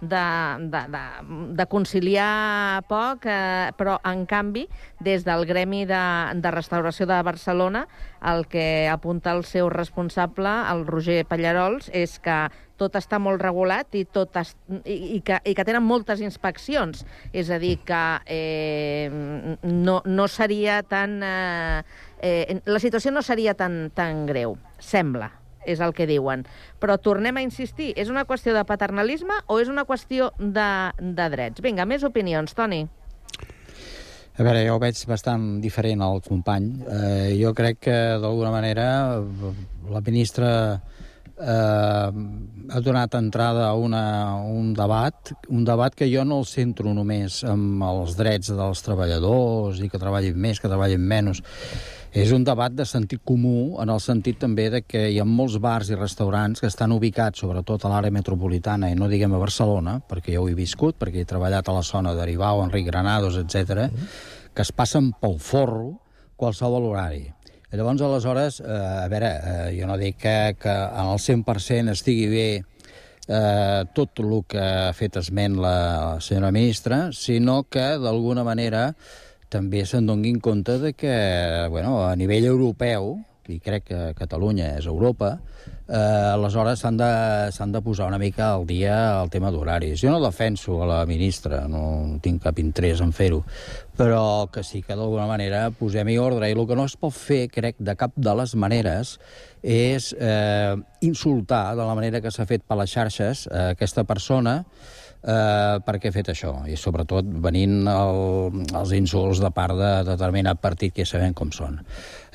[SPEAKER 5] de, de, de, de conciliar poc, eh, però, en canvi, des del Gremi de, de Restauració de Barcelona, el que apunta el seu responsable, el Roger Pallarols, és que tot està molt regulat i, tot es, i, i, que, i que tenen moltes inspeccions. És a dir, que eh, no, no seria tan... Eh, eh, la situació no seria tan, tan greu, sembla és el que diuen. Però tornem a insistir, és una qüestió de paternalisme o és una qüestió de, de drets? Vinga, més opinions, Toni.
[SPEAKER 19] A veure, jo ho veig bastant diferent al company. Eh, jo crec que, d'alguna manera, la ministra eh, ha donat entrada a una, un debat, un debat que jo no el centro només amb els drets dels treballadors i que treballin més, que treballin menys. És un debat de sentit comú en el sentit també de que hi ha molts bars i restaurants que estan ubicats sobretot a l'àrea metropolitana i no diguem a Barcelona, perquè ja ho he viscut, perquè he treballat a la zona d'Aribau, Enric Granados, etc, que es passen pel forro qualsevol horari. Llavors, aleshores, eh, a veure, eh, jo no dic que, que en el 100% estigui bé eh, tot el que ha fet esment la, la senyora ministra, sinó que, d'alguna manera, també se'n donguin compte de que, bueno, a nivell europeu, i crec que Catalunya és Europa, eh, aleshores s'han de, de posar una mica al dia el tema d'horaris. Jo no defenso a la ministra, no tinc cap interès en fer-ho, però que sí que d'alguna manera posem-hi ordre. I el que no es pot fer, crec, de cap de les maneres, és eh, insultar de la manera que s'ha fet per les xarxes eh, aquesta persona, eh, per què ha fet això? I sobretot venint el, els insults de part de determinat partit que ja sabem com són.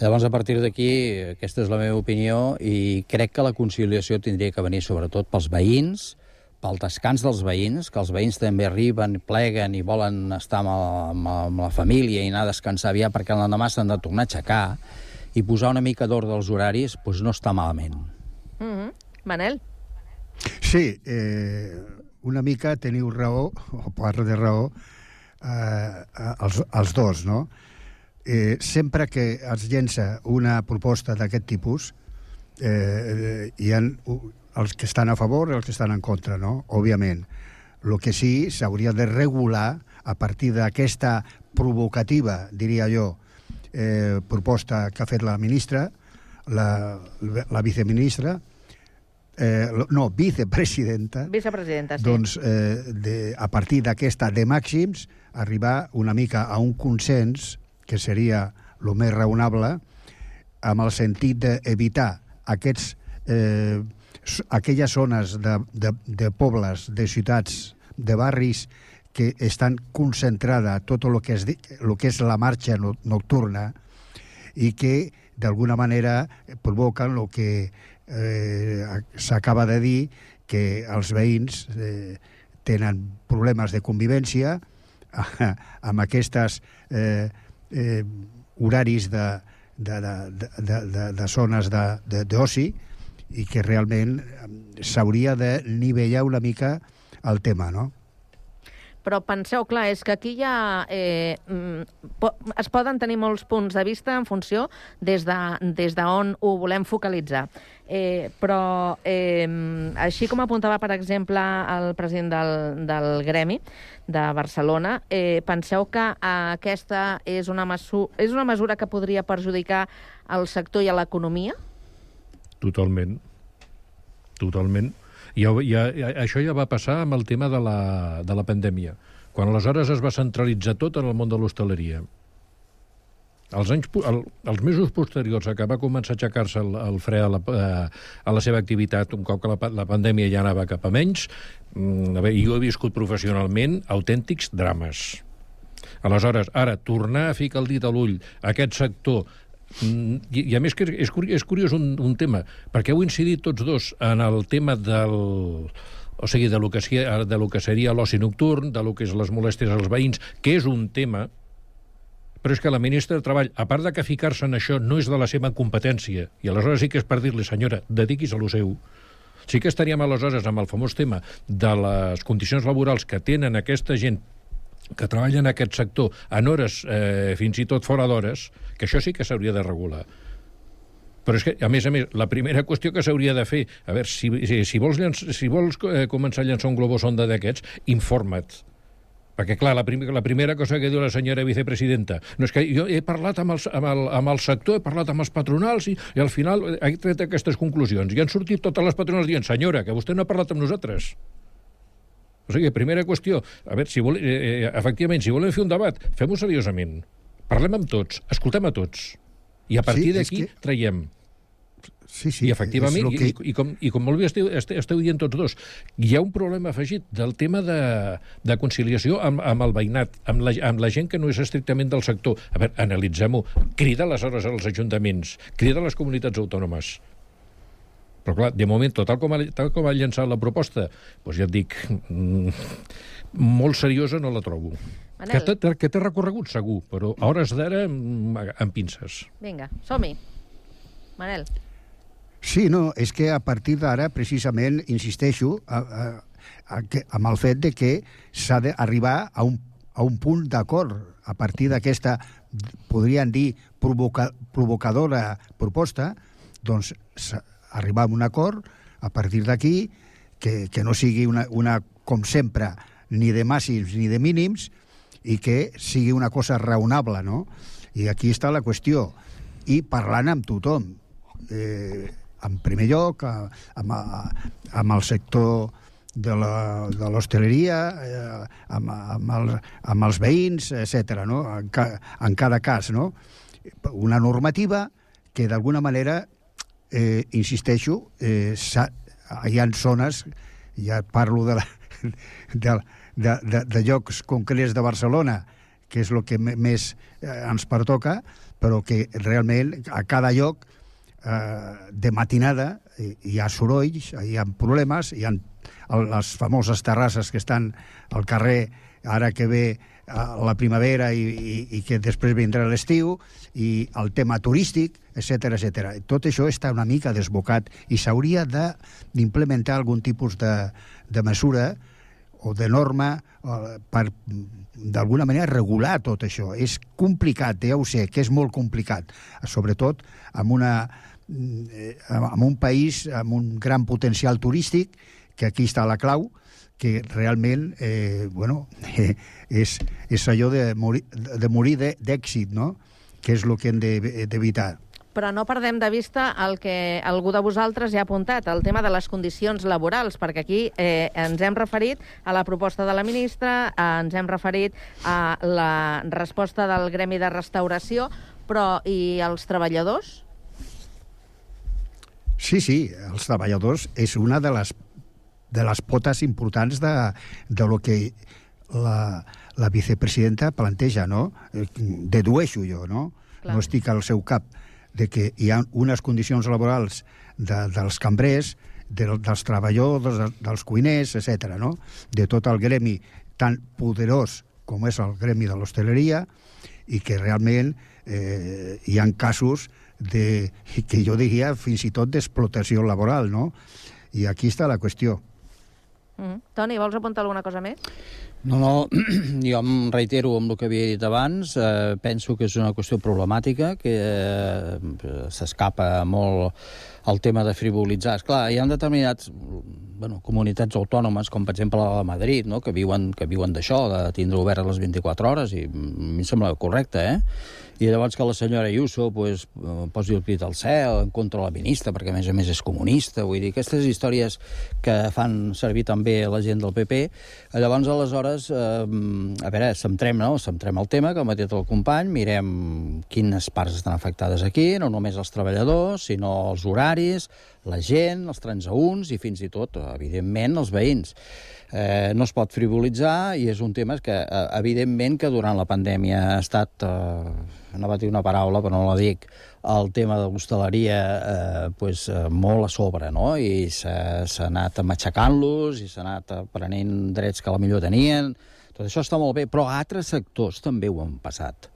[SPEAKER 19] Llavors, a partir d'aquí, aquesta és la meva opinió i crec que la conciliació tindria que venir sobretot pels veïns, pel descans dels veïns, que els veïns també arriben, pleguen i volen estar amb, amb, amb la família i anar a descansar aviat perquè l'endemà s'han de tornar a aixecar, i posar una mica d'ordre als horaris doncs no està malament.
[SPEAKER 5] Mm -hmm. Manel?
[SPEAKER 17] Sí, eh, una mica teniu raó, o part de raó, eh, els, els dos, no? Eh, sempre que es llença una proposta d'aquest tipus, eh, hi ha els que estan a favor i els que estan en contra, no? Òbviament. El que sí s'hauria de regular a partir d'aquesta provocativa, diria jo, eh, proposta que ha fet la ministra, la, la viceministra, eh, no, vicepresidenta,
[SPEAKER 5] Vicepresidenta, sí.
[SPEAKER 17] doncs eh, de, a partir d'aquesta de màxims arribar una mica a un consens que seria el més raonable amb el sentit d'evitar aquests, eh, aquelles zones de, de, de pobles, de ciutats, de barris que estan concentrada tot el que és, el que és la marxa nocturna i que d'alguna manera provoquen el que eh, s'acaba de dir que els veïns eh, tenen problemes de convivència amb aquestes eh, eh, horaris de, de, de, de, de, de zones d'oci i que realment s'hauria de nivellar una mica el tema, no?
[SPEAKER 5] Però penseu, clar, és que aquí ja eh, po es poden tenir molts punts de vista en funció des de, des de on ho volem focalitzar. Eh, però, eh, així com apuntava, per exemple, el president del, del Gremi de Barcelona, eh, penseu que aquesta és una, és una mesura que podria perjudicar el sector i a l'economia?
[SPEAKER 18] Totalment. Totalment. Ja, ja, això ja va passar amb el tema de la, de la pandèmia, quan aleshores es va centralitzar tot en el món de l'hostaleria. Els, anys, el, els mesos posteriors a que va començar a aixecar-se el, el fre a la, a la seva activitat, un cop que la, la pandèmia ja anava cap a menys, mm, a veure, jo he viscut professionalment autèntics drames. Aleshores, ara, tornar a ficar el dit a l'ull aquest sector I, I a més que és, és curiós un, un tema, perquè heu incidit tots dos en el tema del o sigui, de lo que, de lo que seria l'oci nocturn, de lo que és les molèsties als veïns, que és un tema, però és que la ministra de Treball, a part de que ficar-se en això no és de la seva competència, i aleshores sí que és per dir-li, senyora, dediquis a lo seu, sí que estaríem aleshores amb el famós tema de les condicions laborals que tenen aquesta gent que treballen en aquest sector en hores eh, fins i tot fora d'hores, que això sí que s'hauria de regular. Però és que, a més a més, la primera qüestió que s'hauria de fer, a veure, si, si, si vols, llanç, si vols eh, començar a llançar un globo sonda d'aquests, informa't. Perquè, clar, la, prim la primera cosa que diu la senyora vicepresidenta no és que jo he parlat amb, els, amb, el, amb el sector, he parlat amb els patronals i, i al final he tret aquestes conclusions. I han sortit totes les patronals dient, senyora, que vostè no ha parlat amb nosaltres. O sigui, primera qüestió, a veure, si vol, eh, eh, efectivament, si volem fer un debat, fem-ho seriosament. Parlem amb tots, escoltem a tots. I a partir sí, d'aquí que... traiem.
[SPEAKER 17] Sí, sí,
[SPEAKER 18] I efectivament,
[SPEAKER 17] que...
[SPEAKER 18] i, i, com, i com molt bé esteu, esteu dient tots dos, hi ha un problema afegit del tema de, de conciliació amb, amb el veïnat, amb la, amb la gent que no és estrictament del sector. A veure, analitzem-ho. Crida aleshores als ajuntaments, crida a les comunitats autònomes. Però, clar, de moment, tal com ha, tal com ha llançat la proposta, doncs ja et dic, mm, molt seriosa no la trobo. Manel. Que té, que té recorregut, segur, però a hores d'ara amb, amb pinces.
[SPEAKER 5] Vinga, som-hi. Manel.
[SPEAKER 17] Sí, no, és que a partir d'ara, precisament, insisteixo, a, a, a, que, amb el fet de que s'ha d'arribar a un, a un punt d'acord a partir d'aquesta, podrien dir, provoca, provocadora proposta, doncs arribar a un acord a partir d'aquí, que, que no sigui una, una, com sempre, ni de màxims ni de mínims, i que sigui una cosa raonable, no? I aquí està la qüestió. I parlant amb tothom. Eh, en primer lloc, amb, amb el sector de l'hostaleria, eh, amb, amb, el, amb els veïns, etc. No? En, ca, en cada cas, no? Una normativa que d'alguna manera eh, insisteixo, eh, hi ha zones, ja parlo de, la, de, de, de, de llocs concrets de Barcelona, que és el que més eh, ens pertoca, però que realment a cada lloc eh, de matinada hi ha sorolls, hi ha problemes, hi ha les famoses terrasses que estan al carrer ara que ve eh, la primavera i, i, i que després vindrà l'estiu, i el tema turístic, etc etc. Tot això està una mica desbocat i s'hauria d'implementar algun tipus de, de mesura o de norma eh, per d'alguna manera regular tot això. És complicat, ja ho sé, que és molt complicat, sobretot amb, una, eh, amb un país amb un gran potencial turístic, que aquí està la clau, que realment eh, bueno, eh, és, és allò de morir, de morir de- d'èxit, no? que és el que hem de- d'evitar.
[SPEAKER 5] Però no perdem de vista el que algú de vosaltres ja ha apuntat, el tema de les condicions laborals, perquè aquí eh, ens hem referit a la proposta de la ministra, eh, ens hem referit a la resposta del Gremi de Restauració, però i els treballadors?
[SPEAKER 17] Sí, sí, els treballadors és una de les, de les potes importants de, de lo que la, la vicepresidenta planteja, no? Eh, Dedueixo jo, no?
[SPEAKER 20] Clar.
[SPEAKER 17] No estic al seu cap de que hi ha unes condicions laborals de, dels cambrers, de, dels treballadors, de, dels cuiners, etc. no? De tot el gremi tan poderós com és el gremi de l'hostaleria i que realment eh, hi han casos de, que jo diria fins i tot d'explotació laboral, no? I aquí està la qüestió.
[SPEAKER 5] Mm. Toni, vols apuntar alguna cosa més?
[SPEAKER 19] No, no, jo em reitero amb el que havia dit abans. Eh, penso que és una qüestió problemàtica, que eh, s'escapa molt el tema de frivolitzar. Esclar, hi ha determinats bueno, comunitats autònomes, com per exemple la de Madrid, no? que viuen, que viuen d'això, de tindre obert les 24 hores, i a mi em sembla correcte, eh? I llavors que la senyora Ayuso pues, eh, posi el crit al cel en contra la ministra, perquè a més a més és comunista, vull dir, aquestes històries que fan servir també la gent del PP, llavors aleshores, eh, a veure, centrem, no? centrem el tema, com ha dit el company, mirem quines parts estan afectades aquí, no només els treballadors, sinó els horaris, la gent, els transaunts i fins i tot, evidentment, els veïns. Eh, no es pot frivolitzar i és un tema que, eh, evidentment, que durant la pandèmia ha estat, eh, no va dir una paraula, però no la dic, el tema de l'hostaleria eh, pues, eh, molt a sobre, no? I s'ha anat matxacant-los i s'ha anat prenent drets que la millor tenien. Tot això està molt bé, però altres sectors també ho han passat.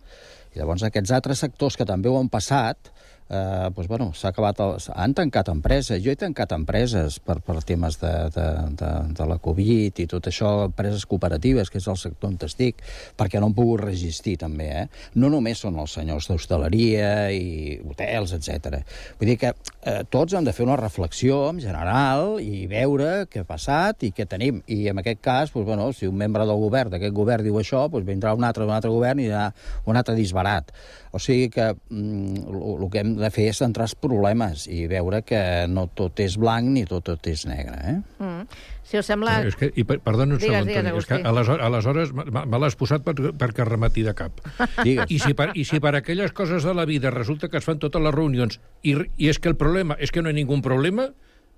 [SPEAKER 19] I llavors aquests altres sectors que també ho han passat, eh, doncs, bueno, s'ha acabat el, han tancat empreses. Jo he tancat empreses per, per temes de, de, de, de la Covid i tot això, empreses cooperatives, que és el sector on estic, perquè no han pogut resistir també. Eh? No només són els senyors d'hostaleria i hotels, etc. Vull dir que eh, tots hem de fer una reflexió en general i veure què ha passat i què tenim. I en aquest cas, doncs, bueno, si un membre del govern, d'aquest govern, diu això, doncs vindrà un altre d'un altre govern i un altre disbarat. O sigui que mm, el que hem de fer és centrar els problemes i veure que no tot és blanc ni tot, tot és negre. Eh?
[SPEAKER 5] Mm. Si us sembla...
[SPEAKER 18] És que, i, per- perdona un
[SPEAKER 5] Digues,
[SPEAKER 18] segon,
[SPEAKER 5] digues,
[SPEAKER 18] Toni, és que aleshores, aleshores me, me l'has posat per, perquè remati de cap.
[SPEAKER 19] Digues.
[SPEAKER 18] I si, per, I si per aquelles coses de la vida resulta que es fan totes les reunions i, i és que el problema és que no hi ha ningú problema,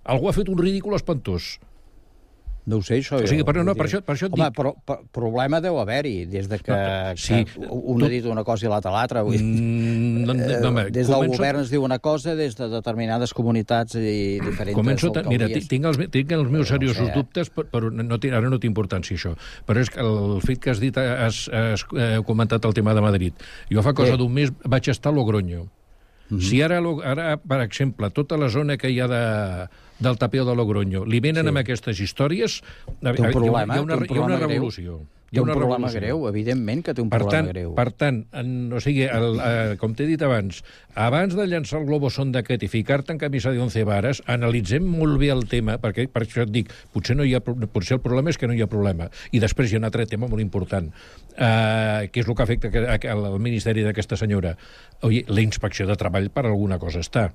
[SPEAKER 18] algú ha fet un ridícul espantós.
[SPEAKER 19] No ho sé, això...
[SPEAKER 18] O sigui,
[SPEAKER 19] jo,
[SPEAKER 18] per, no, per, això, per això et
[SPEAKER 19] Home,
[SPEAKER 18] dic...
[SPEAKER 19] però, però problema deu haver-hi, des de que,
[SPEAKER 18] No, sí,
[SPEAKER 19] que un ha dit una cosa i l'altra. dir.
[SPEAKER 18] Mm, no, no, no, home,
[SPEAKER 19] des del
[SPEAKER 18] començo-
[SPEAKER 19] govern es diu una cosa, des de determinades comunitats i diferents
[SPEAKER 18] Començo, ta- mira,
[SPEAKER 19] alcaldies.
[SPEAKER 18] tinc els, tinc els meus
[SPEAKER 19] No
[SPEAKER 18] seriosos
[SPEAKER 19] sé.
[SPEAKER 18] dubtes, però, però no, ara no té importància això. Però és que el fet que has dit, has, has eh, comentat el tema de Madrid. Jo fa cosa
[SPEAKER 19] Sí.
[SPEAKER 18] d'un mes vaig estar a Logroño. Si ara, ara, per exemple, tota la zona que hi ha de, del tapeo de Logroño li venen
[SPEAKER 19] Sí.
[SPEAKER 18] amb aquestes històries,
[SPEAKER 19] Té un problema,
[SPEAKER 18] hi ha una,
[SPEAKER 19] un
[SPEAKER 18] hi ha una
[SPEAKER 19] problema greu.
[SPEAKER 18] revolució.
[SPEAKER 19] Té un problema greu, evidentment que té un
[SPEAKER 18] per
[SPEAKER 19] problema
[SPEAKER 18] tant,
[SPEAKER 19] greu.
[SPEAKER 18] Per tant, en, o sigui, el, eh, com t'he dit abans, abans de llançar el globosonda aquest i ficar-te en camisa de 11 vares, analitzem molt bé el tema, perquè per això et dic, potser, no hi ha, potser el problema és que no hi ha problema. I després hi ha un altre tema molt important, eh, que és el que afecta al Ministeri d'aquesta senyora. Oi, la inspecció de treball per alguna cosa està.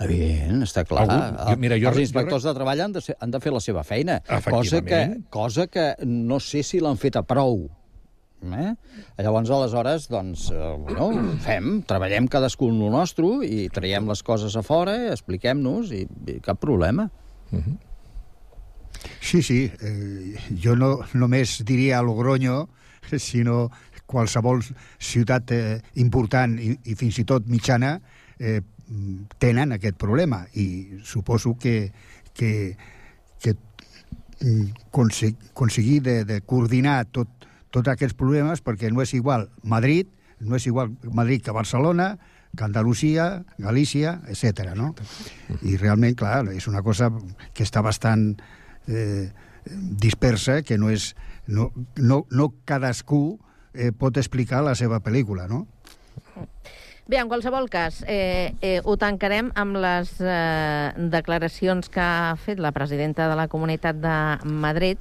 [SPEAKER 19] Evident, està clar.
[SPEAKER 18] Algú- jo- mira, jo-
[SPEAKER 19] els
[SPEAKER 18] jo-
[SPEAKER 19] inspectors de treball han de, ser, han de fer la seva feina, cosa que, cosa que no sé si l'han fet a prou. Eh? Llavors, aleshores, doncs, eh, bueno, fem, treballem cadascun el nostre i traiem les coses a fora, expliquem-nos i, i cap problema.
[SPEAKER 17] Sí, sí, eh, jo no només diria Logroño, sinó qualsevol ciutat eh, important i, i fins i tot mitjana eh, tenen aquest problema i suposo que, que, que mm, conse- aconseguir de, de coordinar tot, tots aquests problemes perquè no és igual Madrid, no és igual Madrid que Barcelona, que Andalusia, Galícia, etc. no? I realment, clar, és una cosa que està bastant eh, dispersa, que no és... No, no, no cadascú eh, pot explicar la seva pel·lícula, no?
[SPEAKER 5] Bé, en qualsevol cas, eh, eh, ho tancarem amb les eh, declaracions que ha fet la presidenta de la Comunitat de Madrid,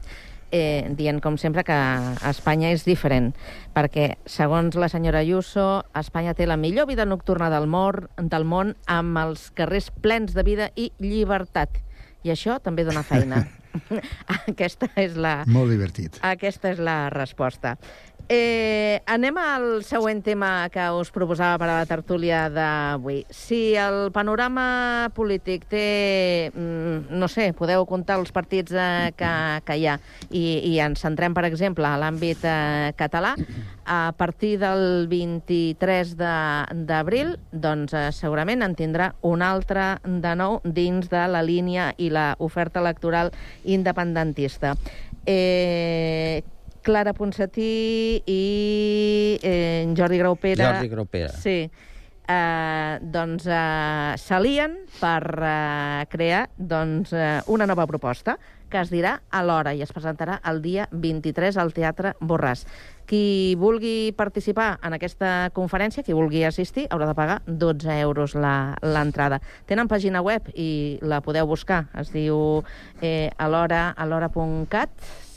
[SPEAKER 5] eh, dient, com sempre, que Espanya és diferent, perquè, segons la senyora Ayuso, Espanya té la millor vida nocturna del, mor, del món, amb els carrers plens de vida i llibertat. I això també dona feina. Aquesta és la...
[SPEAKER 17] Molt divertit.
[SPEAKER 5] Aquesta és la resposta. Eh, anem al següent tema que us proposava per a la tertúlia d'avui. Si el panorama polític té, mm, no sé, podeu comptar els partits eh, que, que hi ha, i, i ens centrem, per exemple, a l'àmbit eh, català, a partir del 23 de- d'abril, doncs eh, segurament en tindrà un altre de nou dins de la línia i l'oferta electoral independentista. Eh, Clara Ponsatí i eh, Jordi Graupera...
[SPEAKER 19] Jordi Graupera.
[SPEAKER 5] Sí. Eh, doncs eh, s'alien per eh, crear doncs, eh, una nova proposta que es dirà a l'hora i es presentarà el dia 23 al Teatre Borràs. Qui vulgui participar en aquesta conferència, qui vulgui assistir, haurà de pagar 12 euros la- l'entrada. Tenen pàgina web i la podeu buscar. Es diu eh, alhora, alhora.cat,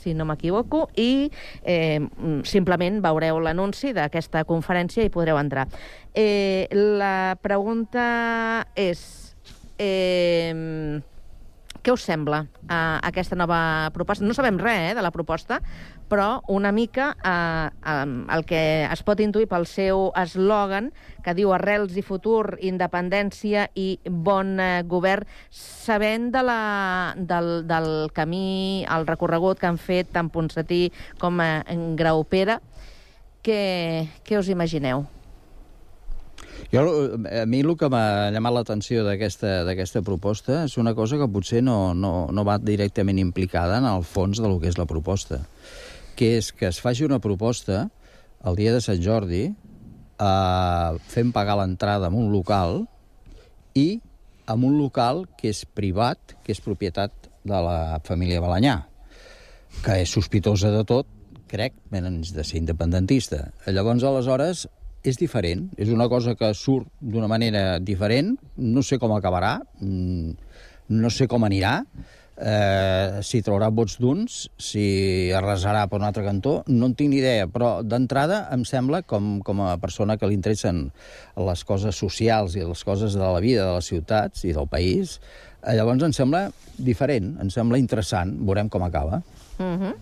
[SPEAKER 5] si no m'equivoco, i eh, mm, simplement veureu l'anunci d'aquesta conferència i podreu entrar. Eh, la pregunta és... Eh, què us sembla eh, aquesta nova proposta? No sabem res eh, de la proposta, però una mica eh, eh, el que es pot intuir pel seu eslògan, que diu arrels i futur, independència i bon eh, govern, sabent de la, del, del camí, el recorregut que han fet tant Ponsatí com eh, Graupera, què, què us imagineu?
[SPEAKER 19] Jo, a mi el que m'ha llamat l'atenció d'aquesta proposta és una cosa que potser no, no, no va directament implicada en el fons de lo que és la proposta, que és que es faci una proposta el dia de Sant Jordi eh, fent pagar l'entrada en un local i en un local que és privat, que és propietat de la família Balanyà, que és sospitosa de tot, crec, menys de ser independentista. Llavors, aleshores, és diferent, és una cosa que surt d'una manera diferent, no sé com acabarà, mm, no sé com anirà, eh, si traurà vots d'uns, si arrasarà per un altre cantó, no en tinc ni idea, però d'entrada em sembla, com, com a persona que li interessen les coses socials i les coses de la vida de les ciutats i del país, eh, llavors em sembla diferent, em sembla interessant, veurem com acaba.
[SPEAKER 5] Uh -huh.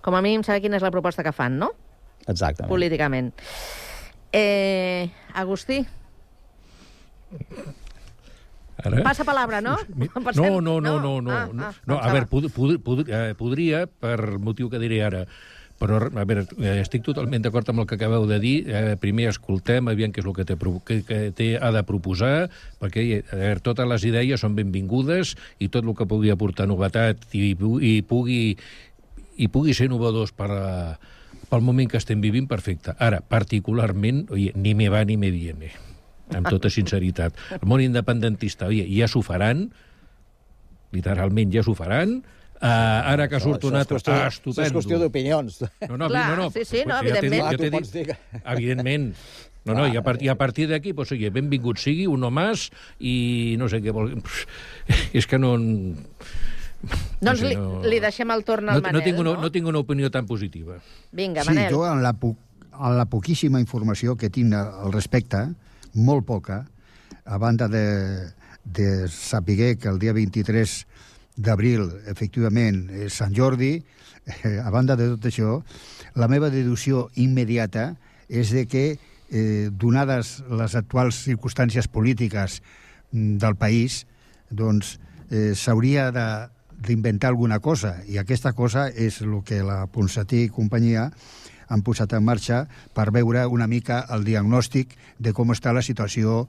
[SPEAKER 5] Com a mínim saber quina és la proposta que fan, no?
[SPEAKER 19] Exactament.
[SPEAKER 5] Políticament. Eh, Agustí,
[SPEAKER 18] Ara?
[SPEAKER 5] passa palabra, no?
[SPEAKER 18] No, no, no, no, no.
[SPEAKER 5] Ah,
[SPEAKER 18] no,
[SPEAKER 5] ah,
[SPEAKER 18] no a
[SPEAKER 5] pensava.
[SPEAKER 18] veure, pod, pod, pod, eh, podria, per motiu que diré ara, però, a veure, eh, estic totalment d'acord amb el que acabeu de dir. Eh, primer escoltem, aviam què és el que té, que, que té, ha de proposar, perquè a veure, totes les idees són benvingudes i tot el que pugui aportar novetat i, i pugui i pugui ser innovadors per a, pel moment que estem vivint, perfecte. Ara, particularment, oye, ni me va ni me viene, amb tota sinceritat. El món independentista, oye, ja s'ho faran, literalment ja s'ho faran, uh, ara que surt un altre...
[SPEAKER 19] qüestió-
[SPEAKER 18] Ah,
[SPEAKER 19] això és qüestió d'opinions.
[SPEAKER 18] No, no,
[SPEAKER 5] Clar,
[SPEAKER 18] no, no.
[SPEAKER 5] sí, sí, no,
[SPEAKER 18] ja dit-
[SPEAKER 5] evidentment.
[SPEAKER 18] ja t'he
[SPEAKER 19] Tu pots
[SPEAKER 18] dit- Evidentment. No, no, i a, partir, a partir d'aquí, pues, oye, benvingut sigui, uno más, i no sé què vol... És que no...
[SPEAKER 5] Doncs li,
[SPEAKER 18] no-
[SPEAKER 5] li deixem el torn al
[SPEAKER 18] no,
[SPEAKER 5] Manel,
[SPEAKER 18] no, tinc una,
[SPEAKER 5] no?
[SPEAKER 18] no tinc una opinió tan positiva.
[SPEAKER 5] Vinga,
[SPEAKER 17] Sí,
[SPEAKER 5] Manel.
[SPEAKER 17] jo en la, po en la poquíssima informació que tinc al respecte, molt poca, a banda de, de saber que el dia 23 d'abril, efectivament, és Sant Jordi, eh, a banda de tot això, la meva deducció immediata és de que, eh, donades les actuals circumstàncies polítiques mm, del país, doncs eh, s'hauria d'inventar alguna cosa, i aquesta cosa és el que la Ponsatí i companyia han posat en marxa per veure una mica el diagnòstic de com està la situació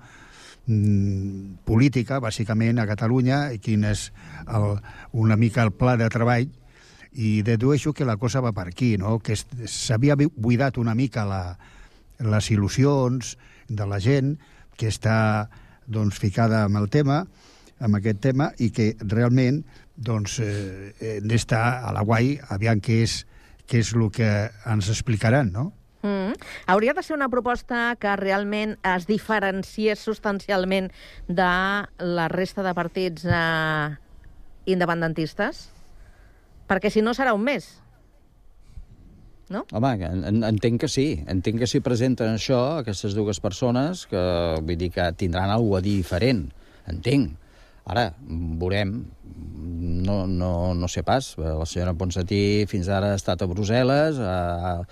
[SPEAKER 17] mm, política, bàsicament, a Catalunya, i quin és el, una mica el pla de treball I dedueixo que la cosa va per aquí, no? que s'havia bu- buidat una mica la, les il·lusions de la gent que està doncs, ficada amb el tema, amb aquest tema, i que realment doncs, eh, hem d'estar a la guai aviam què és, què és el que ens explicaran, no?
[SPEAKER 5] Mm. Hauria de ser una proposta que realment es diferenciés substancialment de la resta de partits eh, independentistes? Perquè si no serà un mes. No?
[SPEAKER 20] Home, en- en- entenc que sí. Entenc que si presenten això, aquestes dues persones, que vull dir que tindran alguna a dir diferent. Entenc. Ara, veurem. No, no, no sé pas. La senyora Ponsatí fins ara ha estat a Brussel·les, a,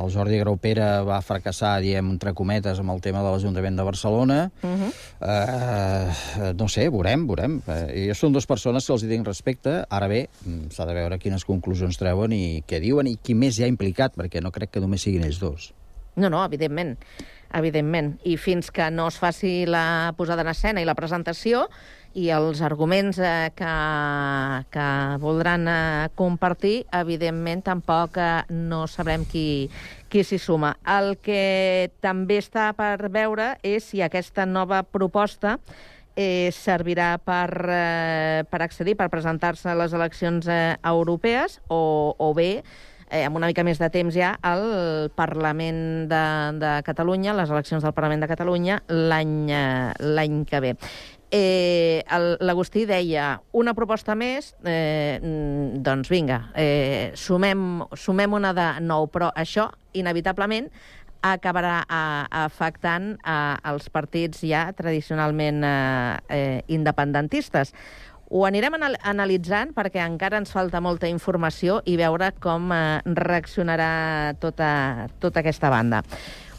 [SPEAKER 20] el Jordi Graupera va fracassar, diem, entre cometes, amb el tema de l'Ajuntament de Barcelona.
[SPEAKER 5] Uh -huh.
[SPEAKER 20] Uh, no sé, veurem, veurem. Uh, jo són dues persones que els hi tinc respecte. Ara bé, mm, s'ha de veure quines conclusions treuen i què diuen i qui més hi ha implicat, perquè no crec que només siguin ells dos.
[SPEAKER 5] No, no, evidentment. Evidentment. I fins que no es faci la posada en escena i la presentació i els arguments eh, que, que voldran eh, compartir, evidentment tampoc eh, no sabrem qui, qui s'hi suma. El que també està per veure és si aquesta nova proposta eh, servirà per, eh, per accedir, per presentar-se a les eleccions eh, europees o, o bé eh, amb una mica més de temps ja al Parlament de, de Catalunya, les eleccions del Parlament de Catalunya l'any eh, que ve. Eh, L'Agustí deia una proposta més, eh, mm, doncs vinga, eh, sumem, sumem una de nou, però això inevitablement acabarà a, afectant a, als partits ja tradicionalment eh, eh, independentistes. Ho anirem anal analitzant perquè encara ens falta molta informació i veure com eh, reaccionarà tota, tota aquesta banda.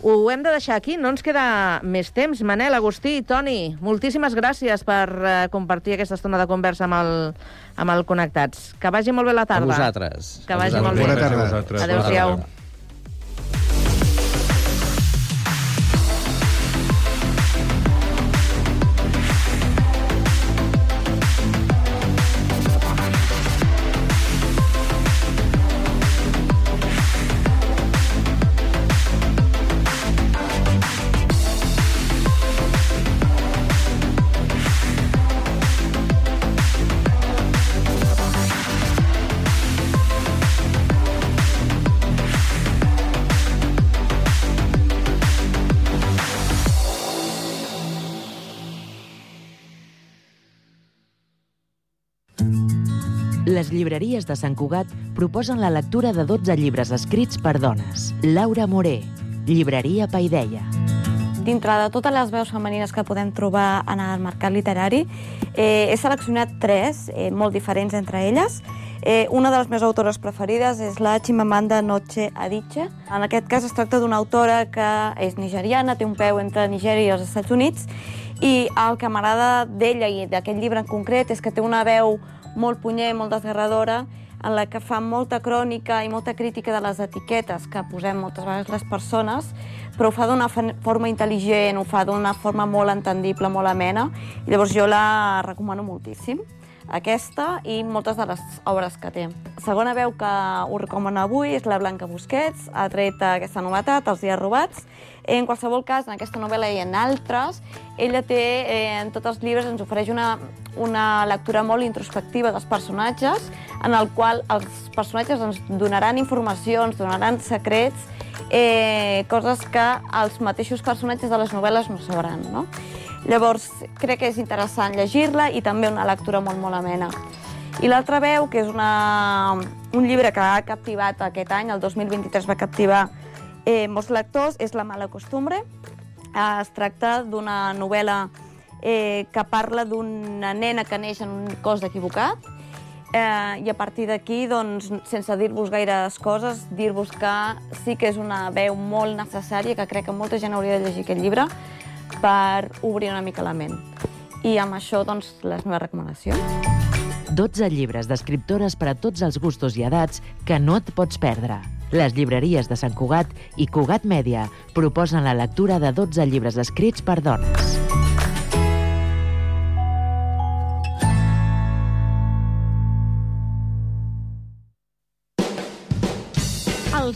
[SPEAKER 5] Ho hem de deixar aquí, no ens queda més temps. Manel, Agustí, Toni, moltíssimes gràcies per eh, compartir aquesta estona de conversa amb el, amb el Connectats. Que vagi molt bé la tarda.
[SPEAKER 20] A vosaltres.
[SPEAKER 5] Que
[SPEAKER 20] A
[SPEAKER 5] vagi
[SPEAKER 20] vosaltres.
[SPEAKER 5] molt bé.
[SPEAKER 20] Bona tarda. A.
[SPEAKER 5] Adéu-siau.
[SPEAKER 21] Llibreries de Sant Cugat proposen la lectura de 12 llibres escrits per dones. Laura Moré, Llibreria Paideia.
[SPEAKER 22] Dintre de totes les veus femenines que podem trobar en el mercat literari, eh, he seleccionat tres, eh, molt diferents entre elles. Eh, una de les meves autores preferides és la Chimamanda Noche Adichie. En aquest cas es tracta d'una autora que és nigeriana, té un peu entre Nigèria i els Estats Units, i el que m'agrada d'ella i d'aquest llibre en concret és que té una veu molt punyent, molt desgarradora, en la que fa molta crònica i molta crítica de les etiquetes que posem moltes vegades les persones, però ho fa d'una forma intel·ligent, ho fa d'una forma molt entendible, molt amena, i llavors jo la recomano moltíssim aquesta i moltes de les obres que té. Segona veu que us recomano avui és la Blanca Busquets, ha tret aquesta novetat, Els dies robats. En qualsevol cas, en aquesta novel·la i en altres, ella té, eh, en tots els llibres, ens ofereix una, una lectura molt introspectiva dels personatges, en el qual els personatges ens donaran informació, ens donaran secrets, eh, coses que els mateixos personatges de les novel·les no sabran, no? Llavors, crec que és interessant llegir-la i també una lectura molt, molt amena. I l'altra veu, que és una, un llibre que ha captivat aquest any, el 2023 va captivar eh, molts lectors, és La mala costumbre. Eh, es tracta d'una novel·la eh, que parla d'una nena que neix en un cos equivocat eh, i a partir d'aquí, doncs, sense dir-vos gaires coses, dir-vos que sí que és una veu molt necessària, que crec que molta gent hauria de llegir aquest llibre, per obrir una mica la ment. I amb això, doncs, les meves recomanacions.
[SPEAKER 21] 12 llibres d'escriptores per a tots els gustos i edats que no et pots perdre. Les llibreries de Sant Cugat i Cugat Mèdia proposen la lectura de 12 llibres escrits per dones.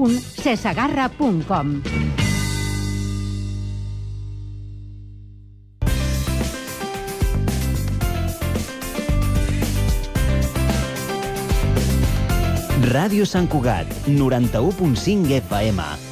[SPEAKER 23] www.cesagarra.com.
[SPEAKER 24] Ràdio Sant Cugat, 91.5 FM.